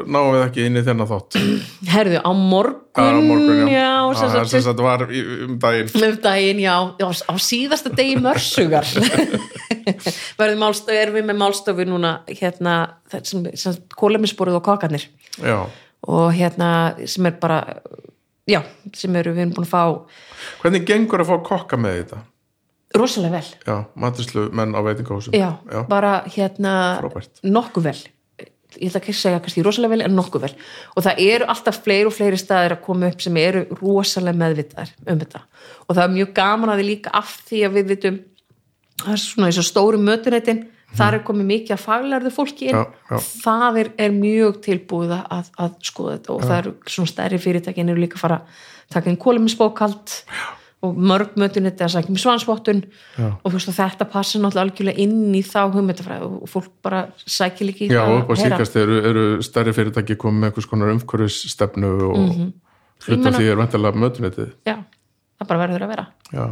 náum við ekki inn í þennan þátt? herðu, á morgun, á morgun, já. já Já, sem það sagt, sem sagt var um daginn. með daginn, já, já, á síðasta degi mörsugar verðum málstofu, erum við með málstofu núna hérna, það sem, sem kólemisborið og kakarnir Já. og hérna, sem er bara já, sem eru við erum búin að fá Hvernig gengur að fá kokka með þetta? rosalega vel. Já, maturslu menn á veitingahúsum. Já, bara hérna Frábært. nokkuð vel. Ég ætla ekki að segja kannski rosalega vel en nokkuð vel. Og það eru alltaf fleiri og fleiri staðir að koma upp sem eru rosalega meðvitaðar um þetta. Og það er mjög gaman að við líka af því að við vitum það er svona eins og stóru mötuneytin þar er komið mikið að faglærðu fólki inn. Já, já. það er, er mjög tilbúið að, að skoða þetta og það eru svona stærri fyrirtækin eru líka að fara að taka inn kóluminsbókald og mörg mötuneytti að sækja með svansvottun Já. og veist, og þetta passir náttúrulega algjörlega inn í þá hugmyndafræði og fólk bara sækja líka í já, það og heyra. síkast eru, eru stærri fyrirtæki komið með einhvers konar umhverfisstefnu og mm Ég hluta því er vantarlega mötunetið. Já, það bara verður að vera. Já,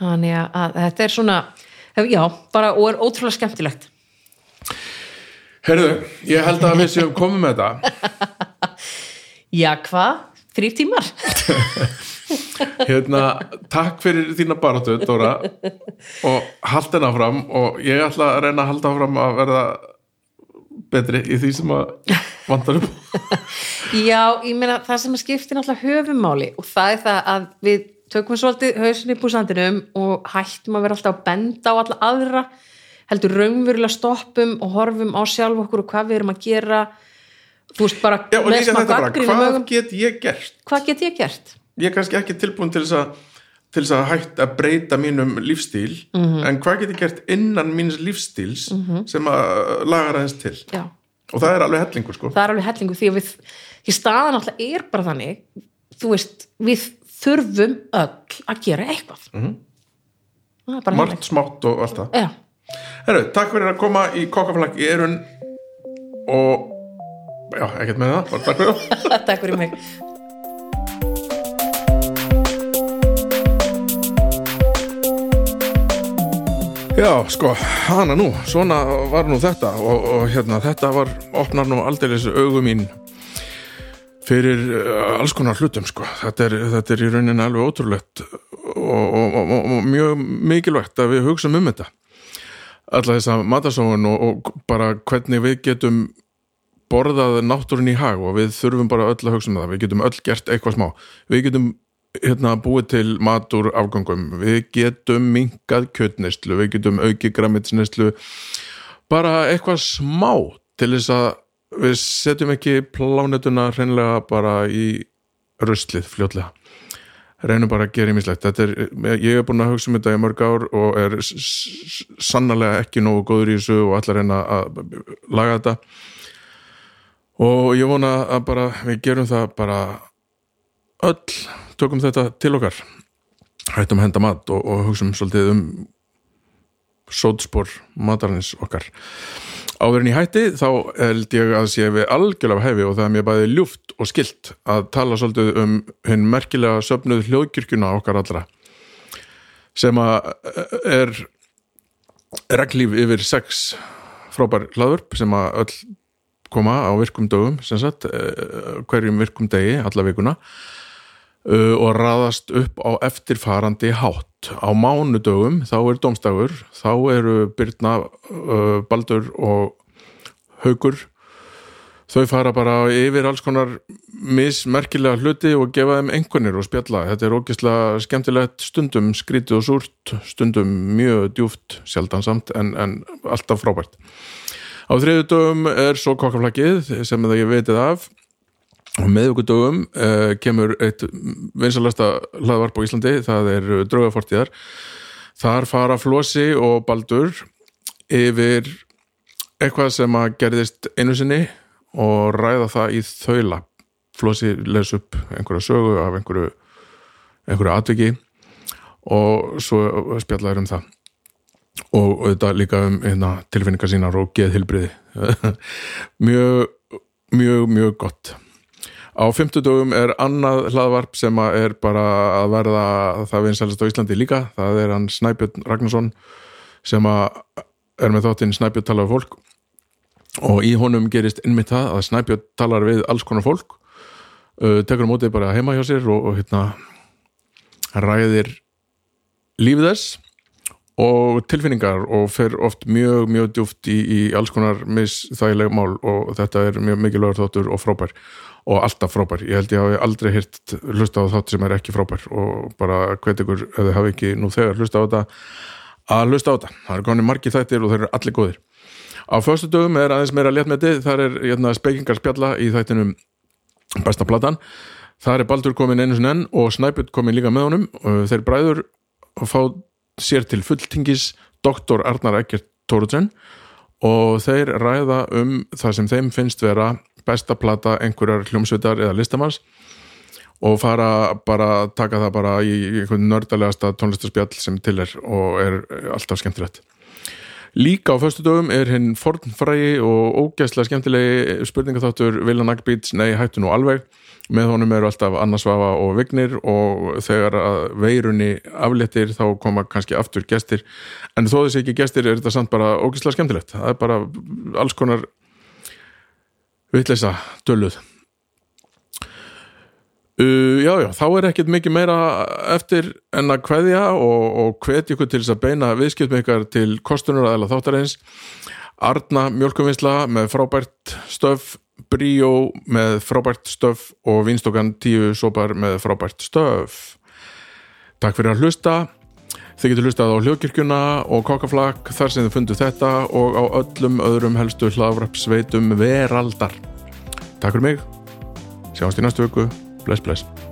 þannig að þetta er svona já, bara og er ótrúlega skemmtilegt herðu, ég held að við séum komið með þetta já, hvað? Þrýr tímar? hérna, takk fyrir þína baráttu, Dóra og hald hennar fram og ég ætla að reyna að halda fram að verða betri í því sem að vantar upp já, ég meina það sem að skipti náttúrulega höfumáli og það er það að við tökum svolítið hausinni í búsandinum og hættum að vera alltaf að benda á alla aðra. Heldur raunverulega stoppum og horfum á sjálf okkur og hvað við erum að gera. Þú veist bara já, bara, hvað get ég gert? Hvað get ég gert? ég er kannski ekki tilbúin til þess að til þess að breyta mínum lífstíl Mhm. en hvað get ég gert innan míns lífstíls sem að laga aðeins til? Já, og það er alveg hellingur sko. Það er alveg hellingu því að við, því staðan alltaf er bara þannig þú veist, við þurfum öll að gera eitthvað. Mm bara margt smátt og allt það. Já, Herru, takk fyrir að koma í kokkaflag í erun og já, ekkert með það, bara takk fyrir. Það takk fyrir mig. Já, sko, hana nú, svona var nú þetta og, og hérna, þetta var opnar nú aldeilis augum mín fyrir uh, alls konar hlutum, sko. Þetta er, þetta er í rauninni alveg ótrúlegt og, og, og, og mjög mikilvægt að við hugsaum um þetta. Alla þessa matasóun og, bara hvernig við getum borðað náttúrun í hag og við þurfum bara öll að hugsa um það, við getum öll gert eitthvað smá, við getum hérna búið til mat úr afgangum við getum minkað kjötneyslu. Við getum aukið grammitsneyslu bara eitthvað smá til þess að við setjum ekki plánetuna hreinlega bara í ruslið fljótlega. Reynum bara að gera ímislegt ég er búin að hugsa um þetta í mörg ár og er s- s- sannarlega ekki nógu góður í þessu og að reyna að laga þetta. Og ég vona að bara við gerum það bara öll tökum þetta til okkar. Hættum að henda mat og, og hugsaum svolítið um sótspor matarins okkar áverðin í hætti þá held ég að sé við algjörlega hefi og það er mér bæði ljúft og skilt að tala svolítið um hinn merkilega söfnuð hljóðkirkjuna okkar allra sem að er reglíf yfir sex frábær hlaðvörp sem að öll koma á virkum dögum sem sagt, eh, hverjum virkum degi alla vikuna og raðast upp á eftirfarandi hátt. Á mánudögum þá er domstagur, þá eru Byrna, Baldur og Haukur þau fara bara yfir alls konar mismerkilega hluti og gefa þeim einhvernir og spjalla. Þetta er ógislega skemmtilegt stundum skrítið og súrt, stundum mjög djúft sjaldansamt en, en alltaf frábært. Á þriðu dögum er svo kokkaflaggið sem það ég veitið af og meðugudögum uh, kemur eitt vinsalasta hlaðvarp á Íslandi, það er draugafortíðar. Þar fara Flósi og Baldur yfir eitthvað sem að gerðist einu sinni og ræða það í þaula. Flósi les upp einhverja sögu af einhverju, einhverju atviki og svo spjallaður um það og auðvitað líka um hérna, tilfinningar sínar og geðhilbriði mjög, mjög, mjög gott á fimmtudögum er annað hlaðvarp sem er bara að verða það vinsælast á Íslandi líka. Það er hann Snæbjörn Ragnarsson sem er með þáttinn Snæbjörn talar fólk. Og í honum gerist innmitt það að Snæbjörn talar við alls konar fólk uh, tekur á mótið bara heima hjá sér og, og hérna ræðir lífið þess og tilfinningar og fer oft mjög, mjög djúft í, í alls konar misþægileg mál og þetta er mjög mikilvægur þáttur og frábær. Og alltaf frábær, ég held ég hafi aldrei hirt hlusta á þátt sem er ekki frábær. Og bara hvet ykkur, ef þið hafi ekki nú þegar hlusta á þetta, að hlusta á þetta. Það er konið margi þættir og þeir eru allir góðir. Á föstu dögum er aðeins meira léttmeti þar er hérna, spekingarspjalla í þættinum besta platan. Þar er Baldur komin einu sinni enn og Snæpjut komin líka með honum. Þeir bræður fá sér til fulltingis doktor Arnar Ekkert Tóruðsson og þeir ræða um það sem þeim finnst vera besta plata einhverjar hljómsveitar eða listamanns og fara bara taka það bara í einhvern nördalegasta tónlistarspjall sem til er og er alltaf skemmtilegt. Líka á föstu dögum er hinn fornfrægi og ógæslega skemmtilegi spurningaþáttur Vilja Nagbíts, nei hættu nú alveg með honum eru alltaf Annarsvafa og Vignir og þegar veirunni afléttir þá koma kannski aftur gestir. En þó þessi ekki gestir er þetta samt bara ógæslega skemmtilegt. Það er bara alls konar vitleisa döluð Uh, já, já, þá er ekkert mikið meira eftir en að kveðja og, og hvetja ykkur til þess að beina viðskipt með ykkar til kostunar aðeila þáttarins. Arna mjölkuvinsla með frábært stöf Bríó með frábært stöf og Vinstokan 10 sopar með frábært stöf. Takk fyrir að hlusta. Þið getur hlustað á hljókirkjuna og kokkaflak þar sem þið fundu þetta og á öllum öðrum helstu hlaðvrapsveitum veraldar. Takk fyrir mig. Sjáumst í næstu vöku Bless, bless.